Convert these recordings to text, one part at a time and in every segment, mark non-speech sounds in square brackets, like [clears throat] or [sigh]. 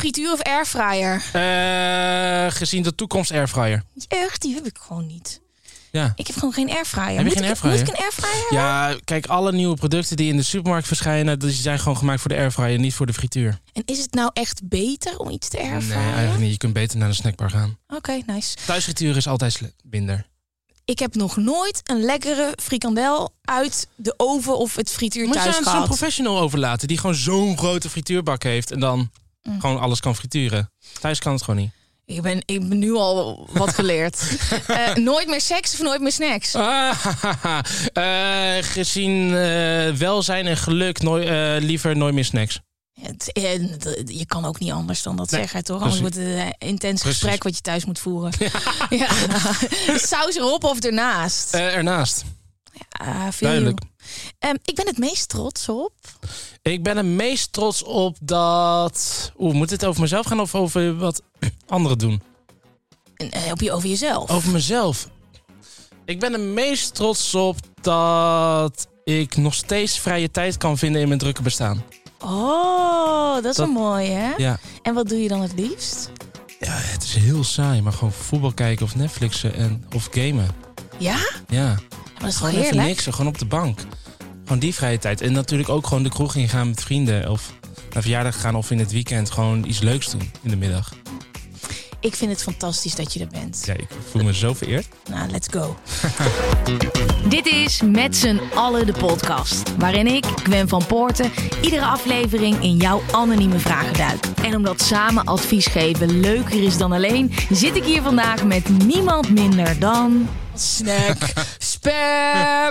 Frituur of airfryer? Eh, gezien de toekomst airfryer. Echt, die heb ik gewoon niet. Ja. Ik heb gewoon geen airfryer. Heb je moet geen ik, airfryer? Moet ik een airfryer? Ja, kijk, alle nieuwe producten die in de supermarkt verschijnen, die zijn gewoon gemaakt voor de airfryer, niet voor de frituur. En is het nou echt beter om iets te Nee, airfryen? eigenlijk niet. Je kunt beter naar de snackbar gaan. Oké, nice. Thuisfrituur is altijd minder. Ik heb nog nooit een lekkere frikandel uit de oven of het frituur Moet je thuis aan zo'n gehad. professional overlaten die gewoon zo'n grote frituurbak heeft en dan Mm. gewoon alles kan frituren. Thuis kan het gewoon niet. Ik ben, ik ben nu al wat geleerd. [laughs] Eh, nooit meer seks of nooit meer snacks? Ah. [laughs] Eh, gezien eh, welzijn en geluk, nooi- eh, liever nooit meer snacks. Het, je kan ook niet anders dan dat Nee, zeggen, toch? Anders wordt het een intens Precies. gesprek wat je thuis moet voeren. [laughs] Ja. Saus erop of ernaast? Ernaast, veel duidelijk. Ehm, ik ben het meest trots op. Ik ben er meest trots op dat... Oeh, moet dit over mezelf gaan of over wat anderen doen? En, eh, op je, over jezelf. Over mezelf. Ik ben er meest trots op dat ik nog steeds vrije tijd kan vinden in mijn drukke bestaan. Oh, dat is Dat- wel mooi, hè? Ja. En wat doe je dan het liefst? ja, het is heel saai, maar gewoon voetbal kijken of Netflixen en, of gamen. Ja? Ja, Maar dat is gewoon even heerlijk? niks, gewoon op de bank. Gewoon die vrije tijd. En natuurlijk ook gewoon de kroeg ingaan met vrienden. Of naar verjaardag gaan of in het weekend gewoon iets leuks doen in de middag. Ik vind het fantastisch dat je er bent. Ja, ik voel me zo vereerd. Nou, let's go. [laughs] Dit is Met z'n allen de podcast. Waarin ik, Gwen van Poorten, iedere aflevering in jouw anonieme vragen duik. En omdat samen advies geven leuker is dan alleen, zit ik hier vandaag met niemand minder dan. Snack. [laughs] Spam.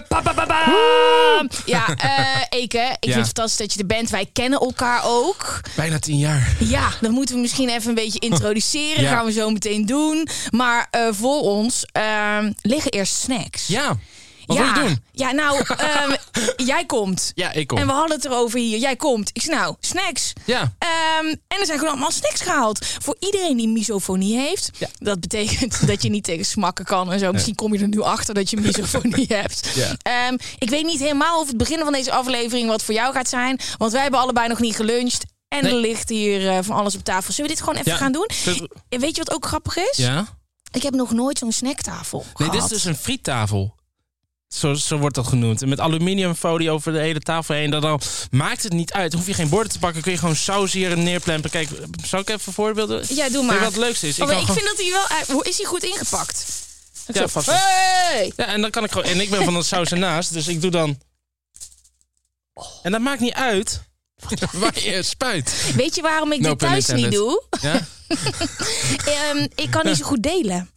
Pa, pa, pa, pa. Ja, eh Eke, ik vind het fantastisch dat je er bent. Wij kennen elkaar ook. Bijna tien jaar. Ja, dan moeten we misschien even een beetje introduceren. [laughs] Ja. Gaan we zo meteen doen. Maar eh, voor ons ehm, liggen eerst snacks. Ja, wat ja. wil je doen? Ja, nou, [laughs] ehm, jij komt. Ja, ik kom. En we hadden het erover hier. Jij komt. Ik zei nou, snacks. Ja, Ehm, en er zijn gewoon allemaal snacks gehaald. Voor iedereen die misofonie heeft. Ja. Dat betekent [laughs] dat je niet tegen smakken kan en zo. Misschien kom je er nu achter dat je misofonie [laughs] hebt. Ja. Ehm, ik weet niet helemaal of het begin van deze aflevering wat voor jou gaat zijn. Want wij hebben allebei nog niet geluncht. En Nee. er ligt hier eh, van alles op tafel. Zullen we dit gewoon even Ja. gaan doen? Weet je wat ook grappig is? ja. Ik heb nog nooit zo'n snacktafel Nee, gehad. dit is dus een friettafel. Zo, zo wordt dat genoemd. En met aluminiumfolie over de hele tafel heen. Dan, dan maakt het niet uit. Dan hoef je geen borden te pakken. Kun je gewoon saus hier en neerplempen. Kijk, zal ik even voorbeelden? Ja, doe maar. wat het leukste is? Oh, ik kan vind dat hij wel... Hoe is hij goed ingepakt? Ik Ja, vast. Hey! Ja, en dan kan ik gewoon. En ik ben van het saus ernaast, dus ik doe dan. En dat maakt niet uit. [laughs] Waar je spuit. Weet je waarom ik No dit thuis niet doe? Ja? [laughs] Ehm, ik kan niet zo goed delen.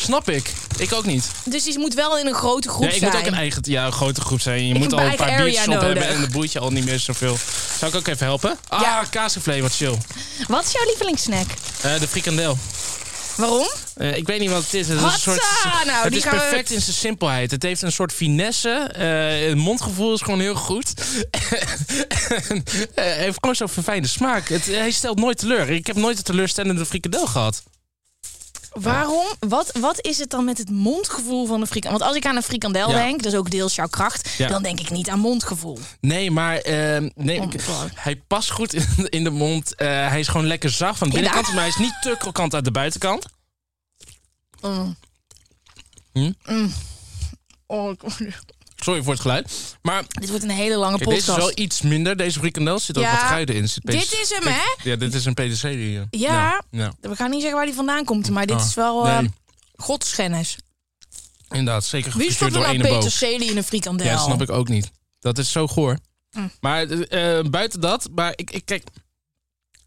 Snap ik. Ik ook niet. Dus die moet wel in een grote groep Ja, ik zijn. moet ook een eigen ja, een grote groep zijn. Je Ik moet al een paar biertjes op hebben en dan boeit je al niet meer zoveel. Zou ik ook even helpen? Ah, Ja. kaasvlees, wat chill. Wat is jouw lievelingssnack? Eh, de frikandel. Waarom? Eh, ik weet niet wat het is. Het is, een soort, Nou, het is we- perfect in zijn simpelheid. Het heeft een soort finesse. eh, het mondgevoel is gewoon heel goed. [laughs] En, Hij heeft gewoon zo'n verfijnde smaak. Het, hij stelt nooit teleur. Ik heb nooit een teleurstellende frikandel gehad. Waarom? Wat, wat is het dan met het mondgevoel van een frikandel? Want als ik aan een frikandel Ja. denk, dat is ook deels jouw kracht, Ja. dan denk ik niet aan mondgevoel. Nee, maar eh, nee, ik- hij past goed in, in de mond. Eh, hij is gewoon lekker zacht van de binnenkant. Maar hij is niet te krokant uit de buitenkant. Mm. Hm? Mm. Oh, ik- Sorry voor het geluid. Maar dit wordt een hele lange kijk, deze podcast. is wel iets minder. Deze frikandel zit ook Ja, wat kruiden in. Zit dit is hem, hè? Ja, dit is een peterselie. Ja. ja. We gaan niet zeggen waar die vandaan komt, maar dit Ah, is wel eh nee. godsschennis. Inderdaad, zeker Wie gefrituurd stopt er door nou ene boog. peterselie in een frikandel? Ja, dat snap ik ook niet. Dat is zo goor. Mm. Maar eh, buiten dat, maar ik, ik kijk.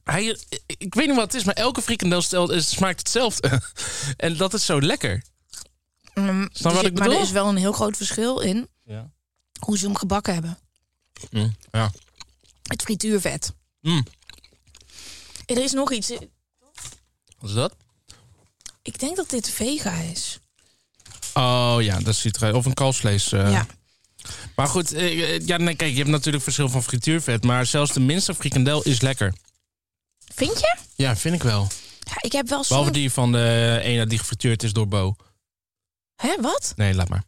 Hij, ik, ik weet niet wat het is, maar elke frikandel stelt, het smaakt hetzelfde. [laughs] en dat is zo lekker. Snap wat dus- ik Maar er is wel een heel groot verschil in Ja. hoe ze hem gebakken hebben. Mm, ja. Het frituurvet. Mm. En er is nog iets. Wat is dat? Ik denk dat dit vega is. Oh ja, dat ziet eruit. Of een kalfsvlees. eh. Ja. Maar goed, eh, ja, nee, kijk, je hebt natuurlijk verschil van frituurvet. Maar zelfs de minste frikandel is lekker. Vind je? Ja, vind ik wel. Ja, ik heb wel Behalve soms... die van de ene die gefrituurd is door Bo. Hè, wat? Nee, laat maar.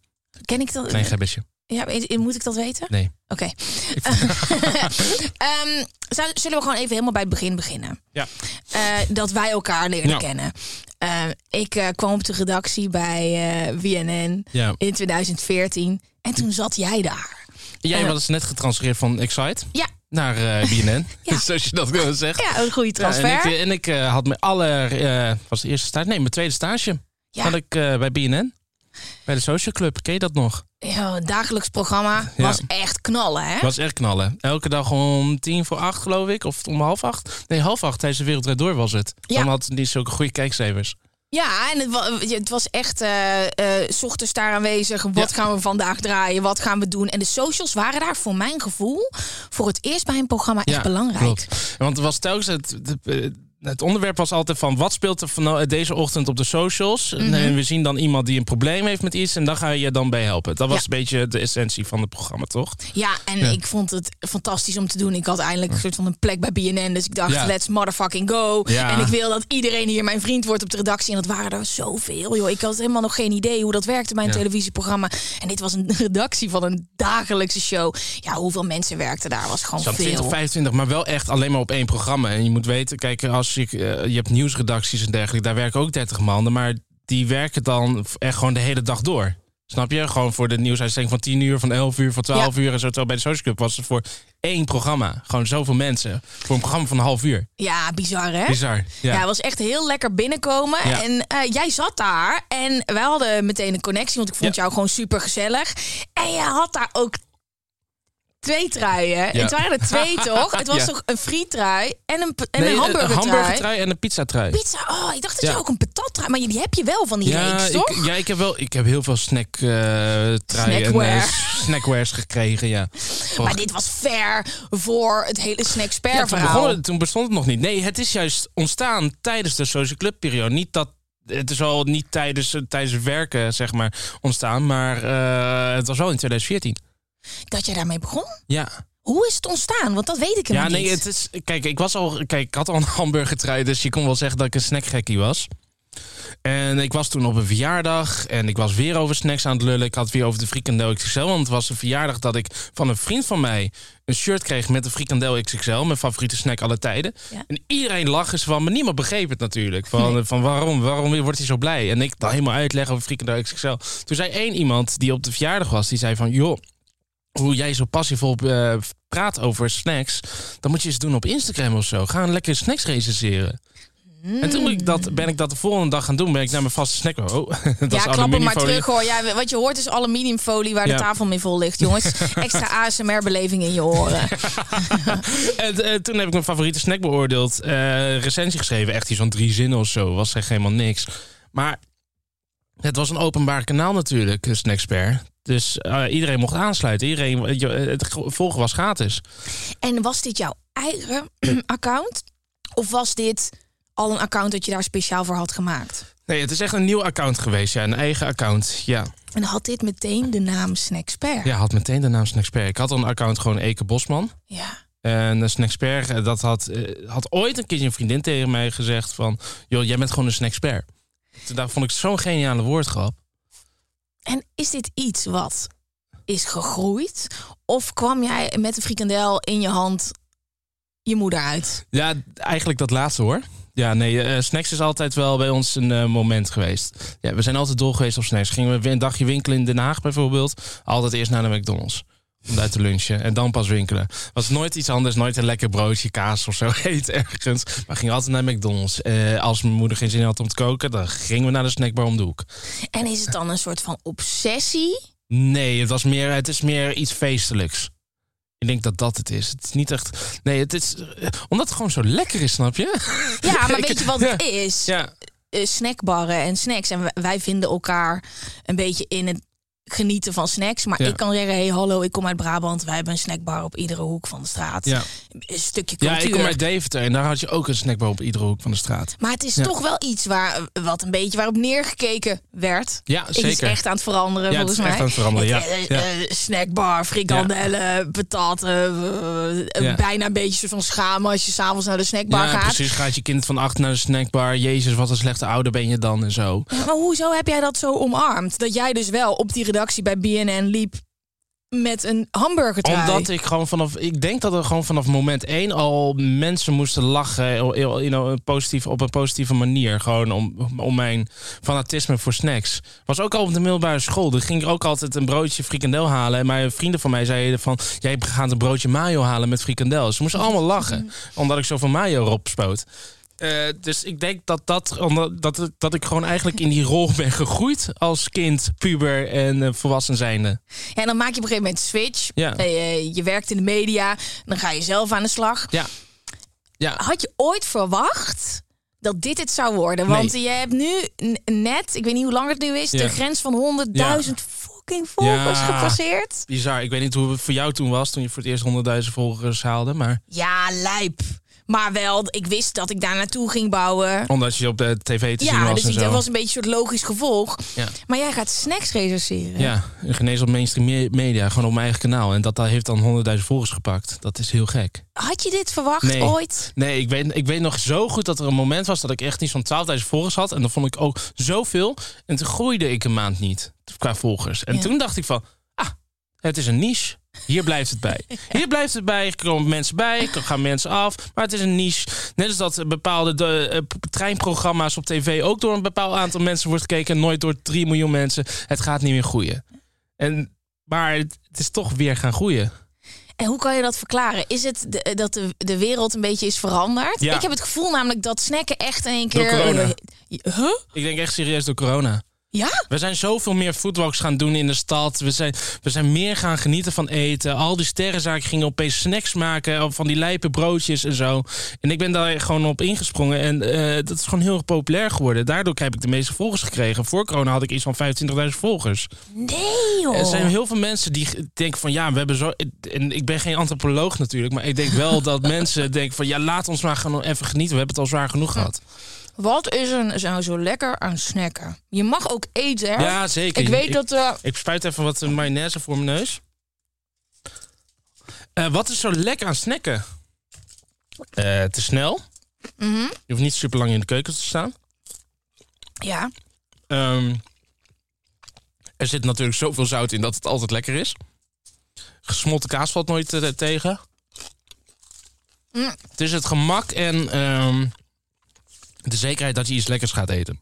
Ken ik dat? Klein gebbesje. Ja, moet ik dat weten? Nee. Oké. [laughs] Ehm, zullen we gewoon even helemaal bij het begin beginnen? Ja. Eh, dat wij elkaar leren kennen. Eh, ik eh, kwam op de redactie bij eh WNN Ja. in 2014. En toen zat jij daar. Jij was net getransfereerd van Excite Ja, naar eh [laughs] BNN. Ja. [laughs] Zoals je dat wil zeggen. ja een goede Ja, transfer. en ik, en ik had mijn aller... eh, was de eerste stage? Nee, mijn tweede stage. Ja. Had ik eh, bij BNN. Bij de Social Club. Ken je dat nog? Ja, dagelijks programma Ja. was echt knallen, hè? Was echt knallen. Elke dag om tien voor acht, geloof ik. Of om half acht. Nee, half acht tijdens de Wereldrijd Door was het. Ja. Dan had die zulke goede kijkcijfers. Ja, en het, wa- het was echt eh eh, 's ochtends daar aanwezig. Wat Ja. gaan we vandaag draaien? Wat gaan we doen? En de socials waren daar voor mijn gevoel voor het eerst bij een programma echt belangrijk. Klopt. Want het was telkens het, het, eh, het onderwerp was altijd van wat speelt er van deze ochtend op de socials. Mhm. En we zien dan iemand die een probleem heeft met iets en dan ga je je dan bij helpen. Dat was Ja. een beetje de essentie van het programma, toch? Ja, en Ja. ik vond het fantastisch om te doen. Ik had eindelijk een soort van een plek bij BNN. Dus ik dacht, Ja. let's motherfucking go. En ik wil dat iedereen hier mijn vriend wordt op de redactie. En dat waren er zoveel, joh. Ik had helemaal nog geen idee hoe dat werkte bij een Ja. televisieprogramma. En dit was een [laughs] redactie van een dagelijkse show. Ja, hoeveel mensen werkten daar was gewoon Zo'n veel. 20, 25, maar wel echt alleen maar op één programma. En je moet weten, kijk, als je, eh, je hebt nieuwsredacties en dergelijke, daar werken ook 30 maanden, maar die werken dan echt gewoon de hele dag door. Snap je? Gewoon voor de nieuwsuitzending van 10 uur, van 11 uur, van 12 uur en zo. Terwijl bij de Social Club was het voor één programma. Gewoon zoveel mensen. Voor een programma van een half uur. Ja, bizar hè? Bizar. Ja, Ja. het was echt heel lekker binnenkomen. Ja. En eh, jij zat daar en wij hadden meteen een connectie, want ik vond jou gewoon super gezellig. En je had daar ook twee truien. Het waren er twee [laughs] toch? Het was Ja. toch een frietrui en een, en Nee, een hamburgertrui? hamburgertrui en een pizzatrui. Pizza, oh, ik dacht dat je ook een patattrui, maar die heb je wel van die reeks, toch? ik, ja, ik heb wel ik heb heel veel snack eh truien en eh, snackwares gekregen, ja. [laughs] maar dit was ver voor het hele snacksper Ja, toen, verhaal. begon het, toen bestond het nog niet. Nee, het is juist ontstaan tijdens de social club periode. Niet dat het is al niet tijdens, tijdens het werken zeg maar ontstaan, maar eh, het was wel in 2014. Dat jij daarmee begon? Ja. Hoe is het ontstaan? Want dat weet ik helemaal Ja, nee, niet. het is. Kijk, ik was al. Kijk, ik had al een [laughs] hamburgertrui, dus je kon wel zeggen dat ik een snackgekkie was. En ik was toen op een verjaardag en ik was weer over snacks aan het lullen. Ik had weer over de frikandel XXL. Want het was een verjaardag dat ik van een vriend van mij een shirt kreeg met de frikandel XXL. Mijn favoriete snack alle tijden. Ja. En iedereen lag eens van, maar niemand begreep het natuurlijk. Van, van waarom, waarom wordt hij zo blij? En ik dan helemaal uitleggen over frikandel XXL. Toen zei één iemand die op de verjaardag was, die zei van... joh, hoe jij zo passievol eh, praat over snacks... dan moet je eens doen op Instagram of zo. Ga een lekker snacks recenseren. En toen ik dat, ben ik dat de volgende dag gaan doen. Ben ik naar mijn vaste snack. Oh, [laughs] dat ja, klap hem maar terug hoor. Ja, wat je hoort is aluminiumfolie waar Ja. de tafel mee vol ligt, jongens. [laughs] Extra ASMR-beleving in je oren. [laughs] En eh, toen heb ik mijn favoriete snack beoordeeld. eh, recensie geschreven. Echt iets van drie zinnen of zo. Was echt helemaal niks. Maar het was een openbaar kanaal natuurlijk, Snackspert. Dus eh, iedereen mocht aansluiten. Iedereen, je- het volgen was gratis. En was dit jouw eigen [clears throat] account? Of was dit al een account dat je daar speciaal voor had gemaakt? Nee, het is echt een nieuw account geweest. Ja, een eigen account. Ja, En had dit meteen de naam Snackspert? ja had meteen de naam Snackspert. Ik had al een account gewoon Eke Bosman. Ja. En uh, Snackspert, eh, dat had, eh, had ooit een keertje een vriendin tegen mij gezegd van... joh, jij bent gewoon een Snackspert. Toen daar vond ik zo'n geniale woordgrap. En is dit iets wat is gegroeid? Of kwam jij met een frikandel in je hand je moeder uit? Ja, eigenlijk dat laatste hoor. Ja, nee, eh, snacks is altijd wel bij ons een eh, moment geweest. Ja, we zijn altijd dol geweest op snacks. Gingen we een dagje winkelen in Den Haag bijvoorbeeld. Altijd eerst naar de McDonald's. Om daar te lunchen en dan pas winkelen. Was nooit iets anders, nooit een lekker broodje, kaas of zo [laughs] eten ergens. Maar gingen altijd naar McDonald's. Eh, als mijn moeder geen zin had om te koken, dan gingen we naar de snackbar om de hoek. En is het dan een soort van obsessie? Nee, het, was meer, het is meer iets feestelijks. Ik denk dat dat het is. Het is niet echt. Nee, het is. eh, Omdat het gewoon zo lekker is, snap je? Ja, [laughs] maar weet je wat het is? Ja. Eh, snackbarren en snacks. En wij vinden elkaar een beetje in het genieten van snacks. Maar Ja. ik kan zeggen, hey hallo, ik kom uit Brabant. Wij hebben een snackbar op iedere hoek van de straat. Ja. Een stukje Ja, cultuur. ik kom uit Deventer en daar had je ook een snackbar op iedere hoek van de straat. Maar het is Ja. toch wel iets waar, wat een beetje waarop neergekeken werd. Ja, Het is zeker. echt aan het veranderen Ja, het is mij. echt aan het veranderen, ja. eh, Ja. eh, snackbar, frikandellen, pataten. eh, Ja. Bijna een beetje van schamen als je s'avonds naar de snackbar ja, gaat. precies. Gaat je kind van acht naar de snackbar. Jezus, wat een slechte ouder ben je dan en zo. Ja, Maar hoezo heb jij dat zo omarmd? Dat jij dus wel op die redactie bij BNN liep met een hamburger Omdat ik gewoon vanaf... Ik denk dat er gewoon vanaf moment één al mensen moesten lachen you know, positief, op een positieve manier. Gewoon om, om mijn fanatisme voor snacks. Was ook al op de middelbare school. Er ging ik ook altijd een broodje frikandel halen. En mijn vrienden van mij zeiden van... Jij gaat een broodje mayo halen met frikandel. Ze moesten allemaal lachen. Omdat ik zoveel mayo erop spoot. Eh, dus ik denk dat, dat, dat, dat ik gewoon eigenlijk in die rol ben gegroeid als kind, puber en eh, volwassen zijnde. Ja, en dan maak je op een gegeven moment switch. Ja. Eh, je werkt in de media. Dan ga je zelf aan de slag. Ja. Ja. Had je ooit verwacht dat dit het zou worden? Want je hebt nu net, ik weet niet hoe lang het nu is, Ja. de grens van 100.000 fucking volgers Ja. gepasseerd. Bizar. Ik weet niet hoe het voor jou toen was, toen je voor het eerst 100.000 volgers haalde. Maar Ja, lijp. Maar wel, ik wist dat ik daar naartoe ging bouwen. omdat je op de tv te zien Ja, was dus en ik, zo. dat was een beetje een soort logisch gevolg. Ja. Maar jij gaat snacks recenseren. Ja, een genees op mainstream me- media, gewoon op mijn eigen kanaal. En dat, dat heeft dan 100.000 volgers gepakt. Dat is heel gek. Had je dit verwacht Nee. ooit? Nee, ik weet, ik weet nog zo goed dat er een moment was dat ik echt iets van 12.000 volgers had. En dat vond ik ook zoveel. En toen groeide ik een maand niet qua volgers. En Ja. toen dacht ik van, ah, het is een niche. Hier blijft het bij. [laughs] Hier blijft het bij. Er komen mensen bij, er gaan mensen af. Maar het is een niche. Net als dat bepaalde de, eh, treinprogramma's op tv ook door een bepaald aantal mensen wordt gekeken. En nooit door 3 miljoen mensen. Het gaat niet meer groeien. En, maar het, het is toch weer gaan groeien. En hoe kan je dat verklaren? Is het de, dat de, de wereld een beetje is veranderd? Ja. Ik heb het gevoel namelijk dat snacken echt in één Door keer... corona. Eh, Huh? Ik denk echt serieus door corona. Ja? We zijn zoveel meer foodwalks gaan doen in de stad. We zijn, we zijn meer gaan genieten van eten. Al die sterrenzaken gingen opeens snacks maken van die lijpe broodjes en zo. En ik ben daar gewoon op ingesprongen. En eh, dat is gewoon heel erg populair geworden. Daardoor heb ik de meeste volgers gekregen. Voor corona had ik iets van 25.000 volgers. Nee joh. Er zijn heel veel mensen die denken van ja, we hebben zo. En ik ben geen antropoloog natuurlijk. Maar ik denk wel dat [laughs] mensen denken van ja, laat ons maar gewoon even genieten. We hebben het al zwaar genoeg gehad. Wat is er nou zo lekker aan snacken? Je mag ook eten, hè? Ja, zeker. Ik weet Ik- dat... eh, Ik spuit even wat mayonaise voor mijn neus. Eh, wat is zo lekker aan snacken? Eh, te snel. mhm, Je hoeft niet super lang in de keuken te staan. Ja. Ehm, er zit natuurlijk zoveel zout in dat het altijd lekker is. Gesmolten kaas valt nooit eh, tegen. Mm. Het is het gemak en ehm, de zekerheid dat je iets lekkers gaat eten.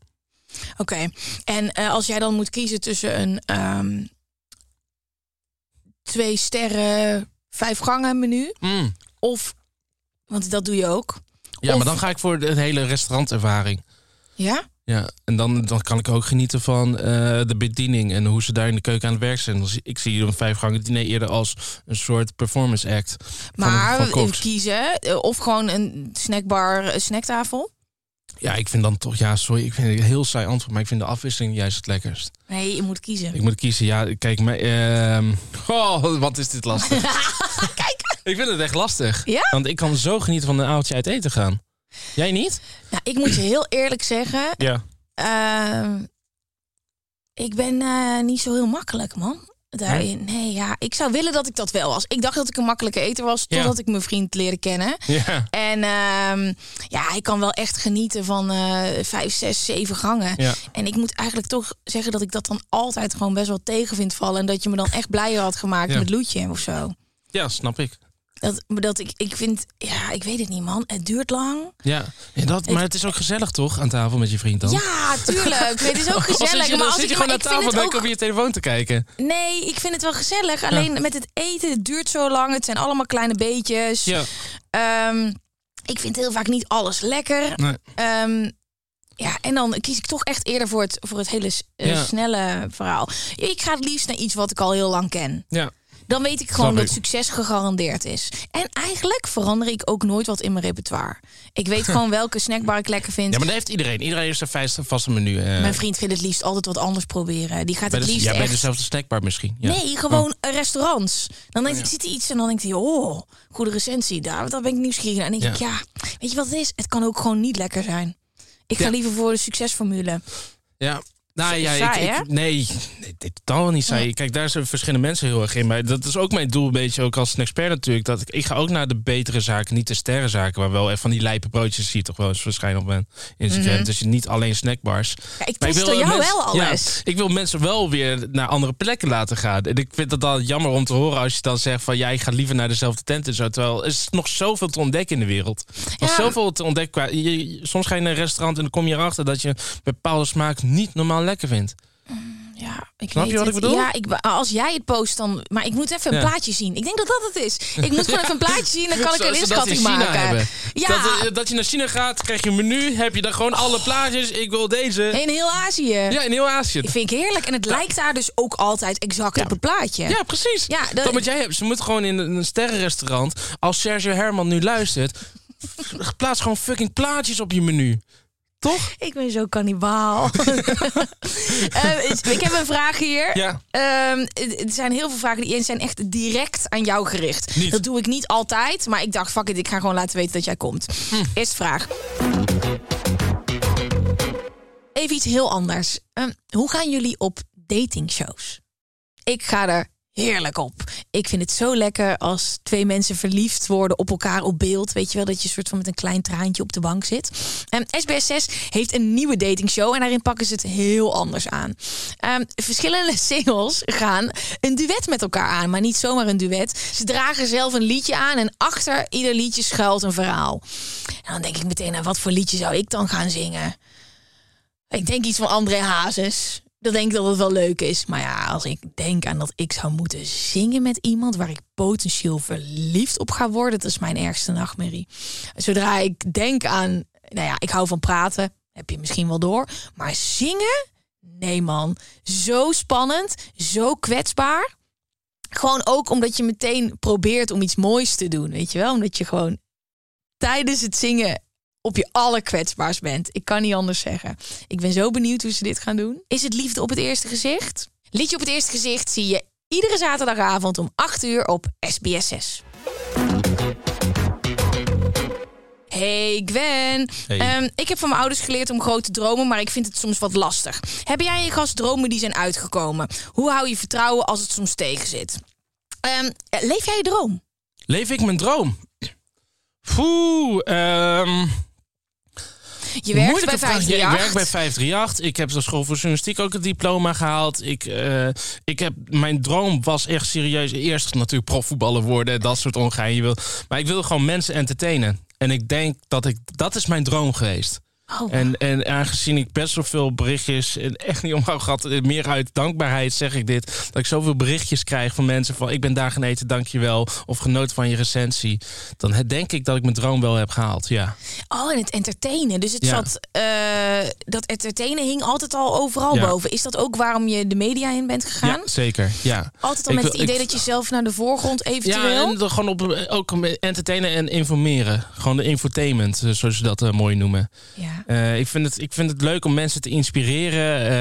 Oké. En eh, als jij dan moet kiezen tussen een ehm, twee sterren vijf gangen menu Mm. of want dat doe je ook. Ja, Of- maar dan ga ik voor de hele restaurantervaring. Ja. Ja, en dan, dan kan ik ook genieten van eh, de bediening en hoe ze daar in de keuken aan het werk zijn. Dus ik zie een vijfgangen diner eerder als een soort performance act. van- Maar van koks. kiezen eh, of gewoon een snackbar, een snacktafel. Ja, ik vind dan toch, ja, sorry, ik vind het een heel saai antwoord, maar ik vind de afwisseling juist het lekkerst. Nee, je moet kiezen. Ik moet kiezen, ja, kijk, ehm, oh, wat is dit lastig. [laughs] Kijk. Ik vind het echt lastig. Ja? Want ik kan zo genieten van een avondje uit eten gaan. Jij niet? Nou, ik moet je heel eerlijk zeggen, Ja. ehm, ik ben eh, niet zo heel makkelijk, man. Daarin. Nee, ja, ik zou willen dat ik dat wel was. Ik dacht dat ik een makkelijke eter was, Ja. totdat ik mijn vriend leerde kennen. Ja. En ehm, ja, ik kan wel echt genieten van eh vijf, zes, zeven gangen. Ja. En ik moet eigenlijk toch zeggen dat ik dat dan altijd gewoon best wel tegen vind vallen. En dat je me dan echt blijer had gemaakt met Loetje of zo. Ja, snap ik. Dat, dat ik, ik vind, ja, ik weet het niet, man. Het duurt lang. Ja, en dat, maar het is ook gezellig toch, aan tafel met je vriend dan? Ja, tuurlijk. Het is ook [laughs] gezellig. je, maar dan als zit ik, je gewoon aan tafel en ook- op je telefoon te kijken. Nee, ik vind het wel gezellig. Alleen met het eten, het duurt zo lang. Het zijn allemaal kleine beetjes. Ja. Ehm, ik vind heel vaak niet alles lekker. Nee. Ehm, ja, en dan kies ik toch echt eerder voor het, voor het hele eh, Ja. snelle verhaal. Ik ga het liefst naar iets wat ik al heel lang ken. Ja. Dan weet ik gewoon dat succes gegarandeerd is. En eigenlijk verander ik ook nooit wat in mijn repertoire. Ik weet [laughs] gewoon welke snackbar ik lekker vind. Ja, maar dat heeft iedereen. Iedereen heeft zijn vaste menu. Uh... Mijn vriend vindt het liefst altijd wat anders proberen. Die gaat het liefst Ja, echt... bij dezelfde snackbar misschien. Ja. Nee, gewoon oh. restaurants. Dan denk ik, ziet hij iets en dan denkt hij, oh, goede recensie. Daar, daar ben ik nieuwsgierig. En dan denk ik, ja, weet je wat het is? Het kan ook gewoon niet lekker zijn. Ik ga liever voor de succesformule. Ja, nou ja, ik, nee, nee, dit totaal niet saai. Kijk, daar zijn verschillende mensen heel erg in. Maar dat is ook mijn doel, een beetje ook als een expert natuurlijk. Dat ik, ik ga ook naar de betere zaken, niet de sterrenzaken. Waar wel even van die lijpe broodjes zie toch wel eens verschijnen op mijn Instagram. Mm Dus je niet alleen snackbars. Ja, ik wil jou wel alles. Ja, ik wil mensen wel weer naar andere plekken laten gaan. En ik vind dat dan jammer om te horen als je dan zegt van... ja, ik ga liever naar dezelfde tent en zo. Terwijl er is nog zoveel te ontdekken in de wereld. Er is zoveel te ontdekken. Je, soms ga je naar een restaurant en dan kom je erachter... dat je bepaalde smaak niet normaal lekker vindt. Ja, ik Snap weet je wat het. ik bedoel? Ja, ik, als jij het post dan... Maar ik moet even een plaatje zien. Ik denk dat dat het is. Ik moet gewoon even een plaatje zien, dan kan ik een inschatting maken. Ja. Dat, eh, dat, je naar China gaat, krijg je een menu, heb je dan gewoon alle plaatjes. Ik wil deze. In heel Azië. Ja, in heel Azië. Ik vind ik heerlijk. En het lijkt daar dus ook altijd exact op het plaatje. Ja, precies. Ja, dat... wat jij hebt. Ze moet gewoon in een sterrenrestaurant, als Sergio Herman nu luistert, [laughs] plaats gewoon fucking plaatjes op je menu. Toch? Ik ben zo kannibaal. uh, [laughs] [laughs] ik heb een vraag hier. Ja. Er zijn heel veel vragen die zijn echt direct aan jou gericht. Niet. Dat doe ik niet altijd, maar ik dacht, fuck it, ik ga gewoon laten weten dat jij komt. Hm. Eerste vraag. Even iets heel anders. Uh, hoe gaan jullie op datingshows? Ik ga er heerlijk op. Ik vind het zo lekker als twee mensen verliefd worden op elkaar op beeld. Weet je wel, dat je soort van met een klein traantje op de bank zit. Um, SBS6 heeft een nieuwe datingshow en daarin pakken ze het heel anders aan. Um, verschillende [laughs] singles gaan een duet met elkaar aan, maar niet zomaar een duet. Ze dragen zelf een liedje aan en achter ieder liedje schuilt een verhaal. En dan denk ik meteen, nou, wat voor liedje zou ik dan gaan zingen? Ik denk iets van André Hazes dan denk ik dat het wel leuk is. Maar ja, als ik denk aan dat ik zou moeten zingen met iemand waar ik potentieel verliefd op ga worden, dat is mijn ergste nachtmerrie. Zodra ik denk aan, nou ja, ik hou van praten, heb je misschien wel door. Maar zingen? Nee man, zo spannend, zo kwetsbaar. Gewoon ook omdat je meteen probeert om iets moois te doen, weet je wel? Omdat je gewoon tijdens het zingen op je allerkwetsbaars bent. Ik kan niet anders zeggen. Ik ben zo benieuwd hoe ze dit gaan doen. Is het liefde op het eerste gezicht? Liedje op het eerste gezicht zie je iedere zaterdagavond om 8 uur op SBS 6. Hey Gwen. Ehm, ik heb van mijn ouders geleerd om grote dromen, maar ik vind het soms wat lastig. Heb jij in je gast dromen die zijn uitgekomen? Hoe hou je vertrouwen als het soms tegen zit? Um, leef jij je droom? Leef ik mijn droom? Poeh, um, je werkt bij 538. ik werk bij 538. Ik heb de school voor journalistiek ook het diploma gehaald. Ik, uh, ik heb, mijn droom was echt serieus eerst natuurlijk profvoetballer worden. Dat soort ongein. Je wil, maar ik wil gewoon mensen entertainen. En ik denk dat ik, dat is mijn droom geweest. Oh. En, en aangezien ik best wel veel berichtjes, en echt niet omhoog gehad, meer uit dankbaarheid zeg ik dit, dat ik zoveel berichtjes krijg van mensen van ik ben daar geneten, dankjewel, of genoten van je recensie, dan denk ik dat ik mijn droom wel heb gehaald, ja. Oh, en het entertainen. Dus het zat, uh, dat entertainen hing altijd al overal boven. Is dat ook waarom je de media in bent gegaan? Ja, zeker, ja. Altijd al met het idee dat je zelf naar de voorgrond eventueel... Ja, en gewoon op, ook entertainen en informeren. Gewoon de infotainment, eh, zoals ze dat uh, mooi noemen. Ja. Uh, ik, vind het, ik vind het leuk om mensen te inspireren.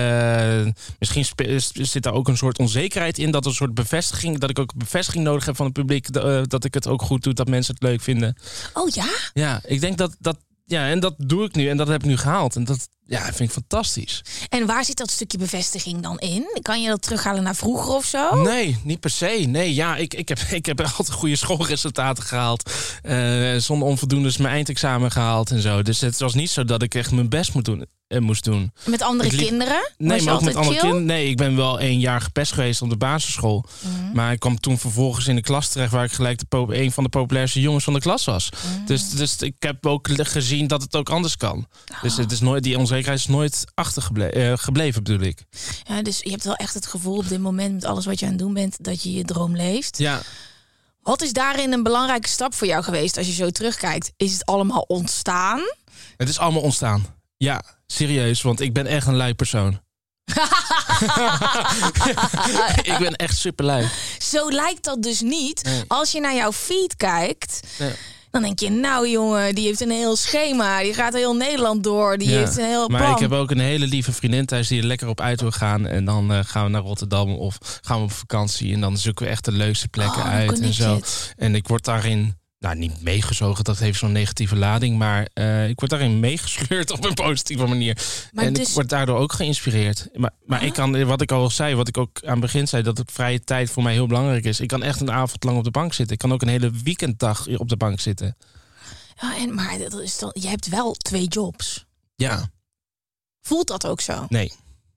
Uh, misschien zit daar ook een soort onzekerheid in. Dat een soort bevestiging. Dat ik ook bevestiging nodig heb van het publiek. Uh, dat ik het ook goed doe. Dat mensen het leuk vinden. Oh ja? Ja, ik denk dat, dat. Ja, en dat doe ik nu. En dat heb ik nu gehaald. En dat, ja, vind ik fantastisch. En waar zit dat stukje bevestiging dan in? Kan je dat terughalen naar vroeger of zo? Nee, niet per se. Nee, ja, ik, ik, heb, [laughs] ik heb altijd goede schoolresultaten gehaald. Uh, zonder onvoldoendes mijn eindexamen gehaald en zo. Dus het was niet zo dat ik echt mijn best moet doen uh, moest doen. Met andere kinderen? Nee, maar ook met andere kinderen. Nee, ik ben wel één jaar gepest geweest op de basisschool. Mm. Maar ik kwam toen vervolgens in de klas terecht waar ik gelijk de een van de populairste jongens van de klas was. Mm. Dus, dus ik heb ook gezien dat het ook anders kan. Oh. Dus het is nooit, die onzekerheid is nooit achtergebleven, uh, gebleven, bedoel ik. Ja, dus je hebt wel echt het gevoel op dit moment met alles wat je aan het doen bent, dat je je droom leeft. Ja. Wat is daarin een belangrijke stap voor jou geweest als je zo terugkijkt? Is het allemaal ontstaan? Het is allemaal ontstaan. Ja, serieus, want ik ben echt een lui persoon. [laughs] ik ben echt super lui. Zo lijkt dat dus niet. Nee. Als je naar jouw feed kijkt, Nee. Dan denk je, nou jongen, die heeft een heel schema. Die gaat heel Nederland door. Die Ja, heeft een heel Maar plan. ik heb ook een hele lieve vriendin thuis die er lekker op uit wil gaan. En dan eh, gaan we naar Rotterdam of gaan we op vakantie. En dan zoeken we echt de leukste plekken Oh, uit en zo. it. En ik word daarin, nou niet meegezogen, dat heeft zo'n negatieve lading. Maar eh, ik word daarin [laughs] meegesleurd op een positieve manier. Maar en dus- ik word daardoor ook geïnspireerd. Maar, maar ik kan, wat ik al zei, wat ik ook aan het begin zei, dat het vrije tijd voor mij heel belangrijk is. Ik kan echt een avond lang op de bank zitten. Ik kan ook een hele weekenddag op de bank zitten. Ja, en, maar dat is dan, je hebt wel twee jobs. Ja, Voelt dat ook zo? nee,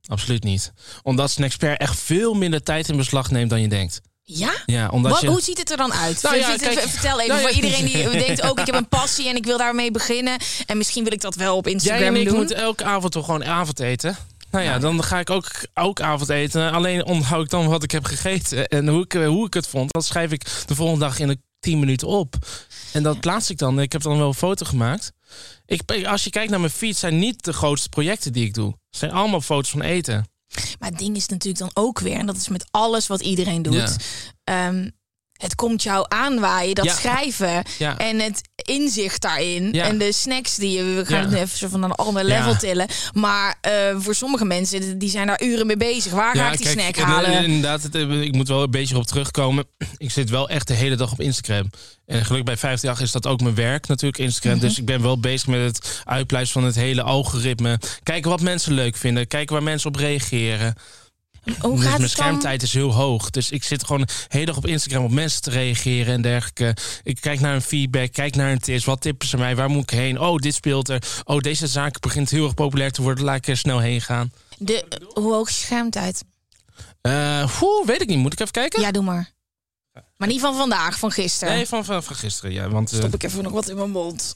absoluut niet. Omdat een expert echt veel minder tijd in beslag neemt dan je denkt. Ja? Ja, omdat Wat, je... Hoe ziet het er dan uit? Nou ja, vertel even Nou ja. voor iedereen die [laughs] denkt ook ik heb een passie en ik wil daarmee beginnen. En misschien wil ik dat wel op Jij Instagram en ik doen. moeten elke avond toch gewoon avondeten. Nou ja, dan ga ik ook, ook avondeten. Alleen onthoud ik dan wat ik heb gegeten. En hoe ik, hoe ik het vond. Dat schrijf ik de volgende dag in de 10 minuten op. En dat plaats ik dan. Ik heb dan wel een foto gemaakt. Ik, als je kijkt naar mijn feed, zijn niet de grootste projecten die ik doe. Het zijn allemaal foto's van eten. Maar het ding is natuurlijk dan ook weer, en dat is met alles wat iedereen doet. Ja. ehm, het komt jou aanwaaien, dat Ja. schrijven Ja. en het inzicht daarin. Ja. En de snacks die je, we gaan Ja. het nu even zo van een ander level Ja. tillen. Maar eh, voor sommige mensen, die zijn daar uren mee bezig. Waar ga ik die snack en, halen? Inderdaad, het, eh, ik moet wel een beetje op terugkomen. [clears throat] Ik zit wel echt de hele dag op Instagram. En gelukkig bij 58 is dat ook mijn werk natuurlijk, Instagram. Mhm. Dus ik ben wel bezig met het uitpluizen van het hele algoritme. Kijken wat mensen leuk vinden. Kijken waar mensen op reageren. Hoe dus gaat mijn dan? schermtijd is heel hoog. Dus ik zit gewoon de hele dag op Instagram op mensen te reageren en dergelijke. Ik kijk naar een feedback, kijk naar een tips. Wat tippen ze mij? Waar moet ik heen? Oh, dit speelt er. Oh, deze zaak begint heel erg populair te worden. Laat ik er snel heen gaan. De, hoe hoog is je schermtijd? Eh, oeh, weet ik niet. Moet ik even kijken? Ja, doe maar. Maar niet van vandaag, van gisteren. Nee, van, van, van gisteren, ja. Want, eh, Stop ik even nog wat in mijn mond.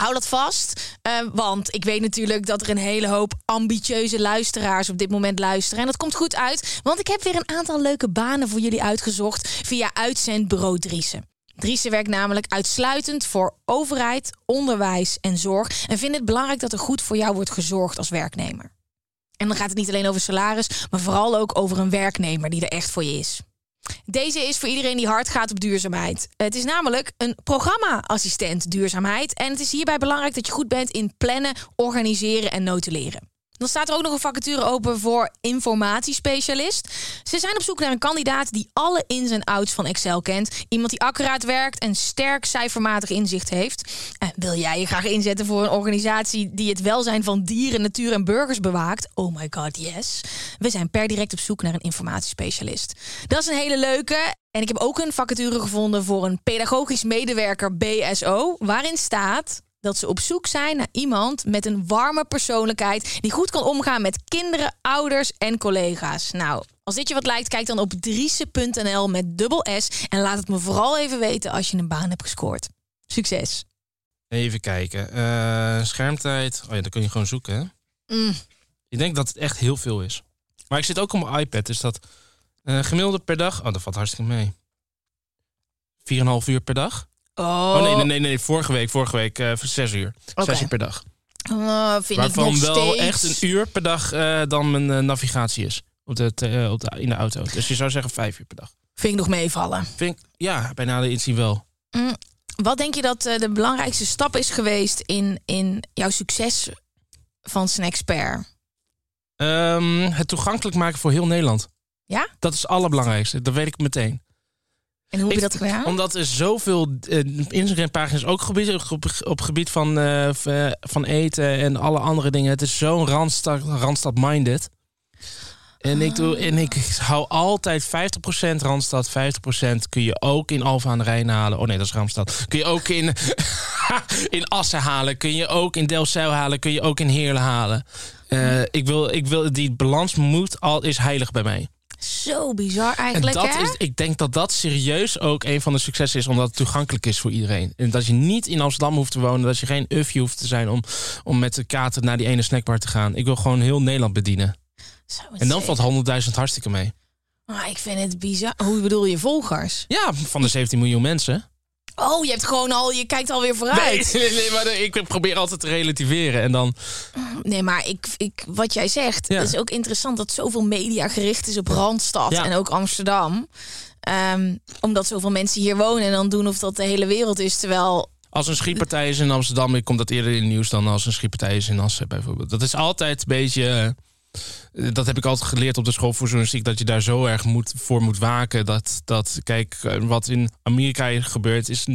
Hou dat vast, eh, want ik weet natuurlijk dat er een hele hoop ambitieuze luisteraars op dit moment luisteren. En dat komt goed uit, want ik heb weer een aantal leuke banen voor jullie uitgezocht via uitzendbureau Driessen. Driessen werkt namelijk uitsluitend voor overheid, onderwijs en zorg en vindt het belangrijk dat er goed voor jou wordt gezorgd als werknemer. En dan gaat het niet alleen over salaris, maar vooral ook over een werknemer die er echt voor je is. Deze is voor iedereen die hard gaat op duurzaamheid. Het is namelijk een programma-assistent duurzaamheid. En het is hierbij belangrijk dat je goed bent in plannen, organiseren en notuleren. Dan staat er ook nog een vacature open voor informatiespecialist. Ze zijn op zoek naar een kandidaat die alle ins en outs van Excel kent. Iemand die accuraat werkt en sterk cijfermatig inzicht heeft. En wil jij je graag inzetten voor een organisatie die het welzijn van dieren, natuur en burgers bewaakt? Oh my god, yes. We zijn per direct op zoek naar een informatiespecialist. Dat is een hele leuke. En ik heb ook een vacature gevonden voor een pedagogisch medewerker BSO, waarin staat dat ze op zoek zijn naar iemand met een warme persoonlijkheid die goed kan omgaan met kinderen, ouders en collega's. Nou, als dit je wat lijkt, kijk dan op driese.nl met dubbel S en laat het me vooral even weten als je een baan hebt gescoord. Succes. Even kijken. Eh, schermtijd. Oh ja, dan kun je gewoon zoeken, hè? Mm. Ik denk dat het echt heel veel is. Maar ik zit ook op mijn iPad, dus dat eh, gemiddelde per dag... Oh, dat valt hartstikke mee. 4,5 uur per dag? Oh, Oh, nee, nee, nee, nee. Vorige week, vorige week voor 6 uur. 6 uur per dag. Oh, vind ik Waarvan nog wel steeds. echt een uur per dag eh, dan mijn eh, navigatie is. Op de, op de, in de auto. Dus je zou zeggen 5 uur per dag. Vind ik nog meevallen. Vind ik, ja, bij nader inzien wel. Mm, Wat denk je dat de belangrijkste stap is geweest in, in jouw succes van Snackspert? Ehm, het toegankelijk maken voor heel Nederland. Ja? Dat is het allerbelangrijkste. Dat weet ik meteen. En hoe heb je dat gedaan? Omdat er zoveel uh, Instagram-pagina's ook gebied, op, op gebied van, eh, eh, van eten en alle andere dingen. Het is zo'n randstad, randstad minded. En ik, doe, en ik hou altijd 50% Randstad, 50% kun je ook in Alfa aan de Rijn halen. Oh nee, dat is Randstad. Kun je ook in, [laughs] in Assen halen, kun je ook in Delfzijl halen, kun je ook in Heerlen halen. Eh, ik, wil, ik wil, die balans moet al, is heilig bij mij. Zo bizar En eigenlijk, dat hè? is, ik denk dat dat serieus ook een van de successen is, omdat het toegankelijk is voor iedereen. En dat je niet in Amsterdam hoeft te wonen, dat je geen ufje hoeft te zijn om, om met de kater naar die ene snackbar te gaan. Ik wil gewoon heel Nederland bedienen. Zo, En dan valt 100.000 hartstikke mee. Maar ik vind het bizar. Hoe bedoel je volgers? Ja, van de 17 miljoen mensen. Oh, je hebt gewoon al, je kijkt alweer vooruit. Nee, nee, nee, maar ik probeer altijd te relativeren. En dan, Nee, maar ik, ik, wat jij zegt, Ja. het is ook interessant dat zoveel media gericht is op Randstad Ja. en ook Amsterdam. Ehm, omdat zoveel mensen hier wonen en dan doen of dat de hele wereld is. Terwijl, als een schietpartij is in Amsterdam, komt dat eerder in het nieuws dan als een schietpartij is in Assen bijvoorbeeld. Dat is altijd een beetje. Dat heb ik altijd geleerd op de school voor journalistiek. Dat je daar zo erg moet, voor moet waken. Dat, dat, kijk, wat in Amerika gebeurt, is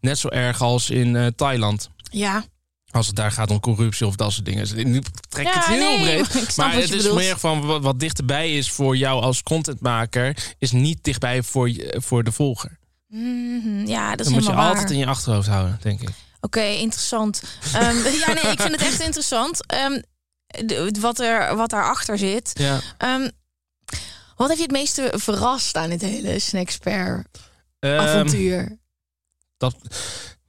net zo erg als in eh, Thailand. ja, Als het daar gaat om corruptie of dat soort dingen. Nu trek ik Ja, het heel nee, breed. [laughs] Maar het is bedoelt. meer van wat, wat dichterbij is voor jou als contentmaker, is niet dichtbij voor, voor de volger. Mhm, ja, dat is Dat moet je waar. altijd in je achterhoofd houden, denk ik. Oké, interessant. Ehm, [laughs] ja, nee, ik vind het echt interessant. Ehm, de- wat, er, wat daarachter zit. Ja. Ehm, wat heb je het meeste verrast aan dit hele Snackspare Ehm, avontuur? dat,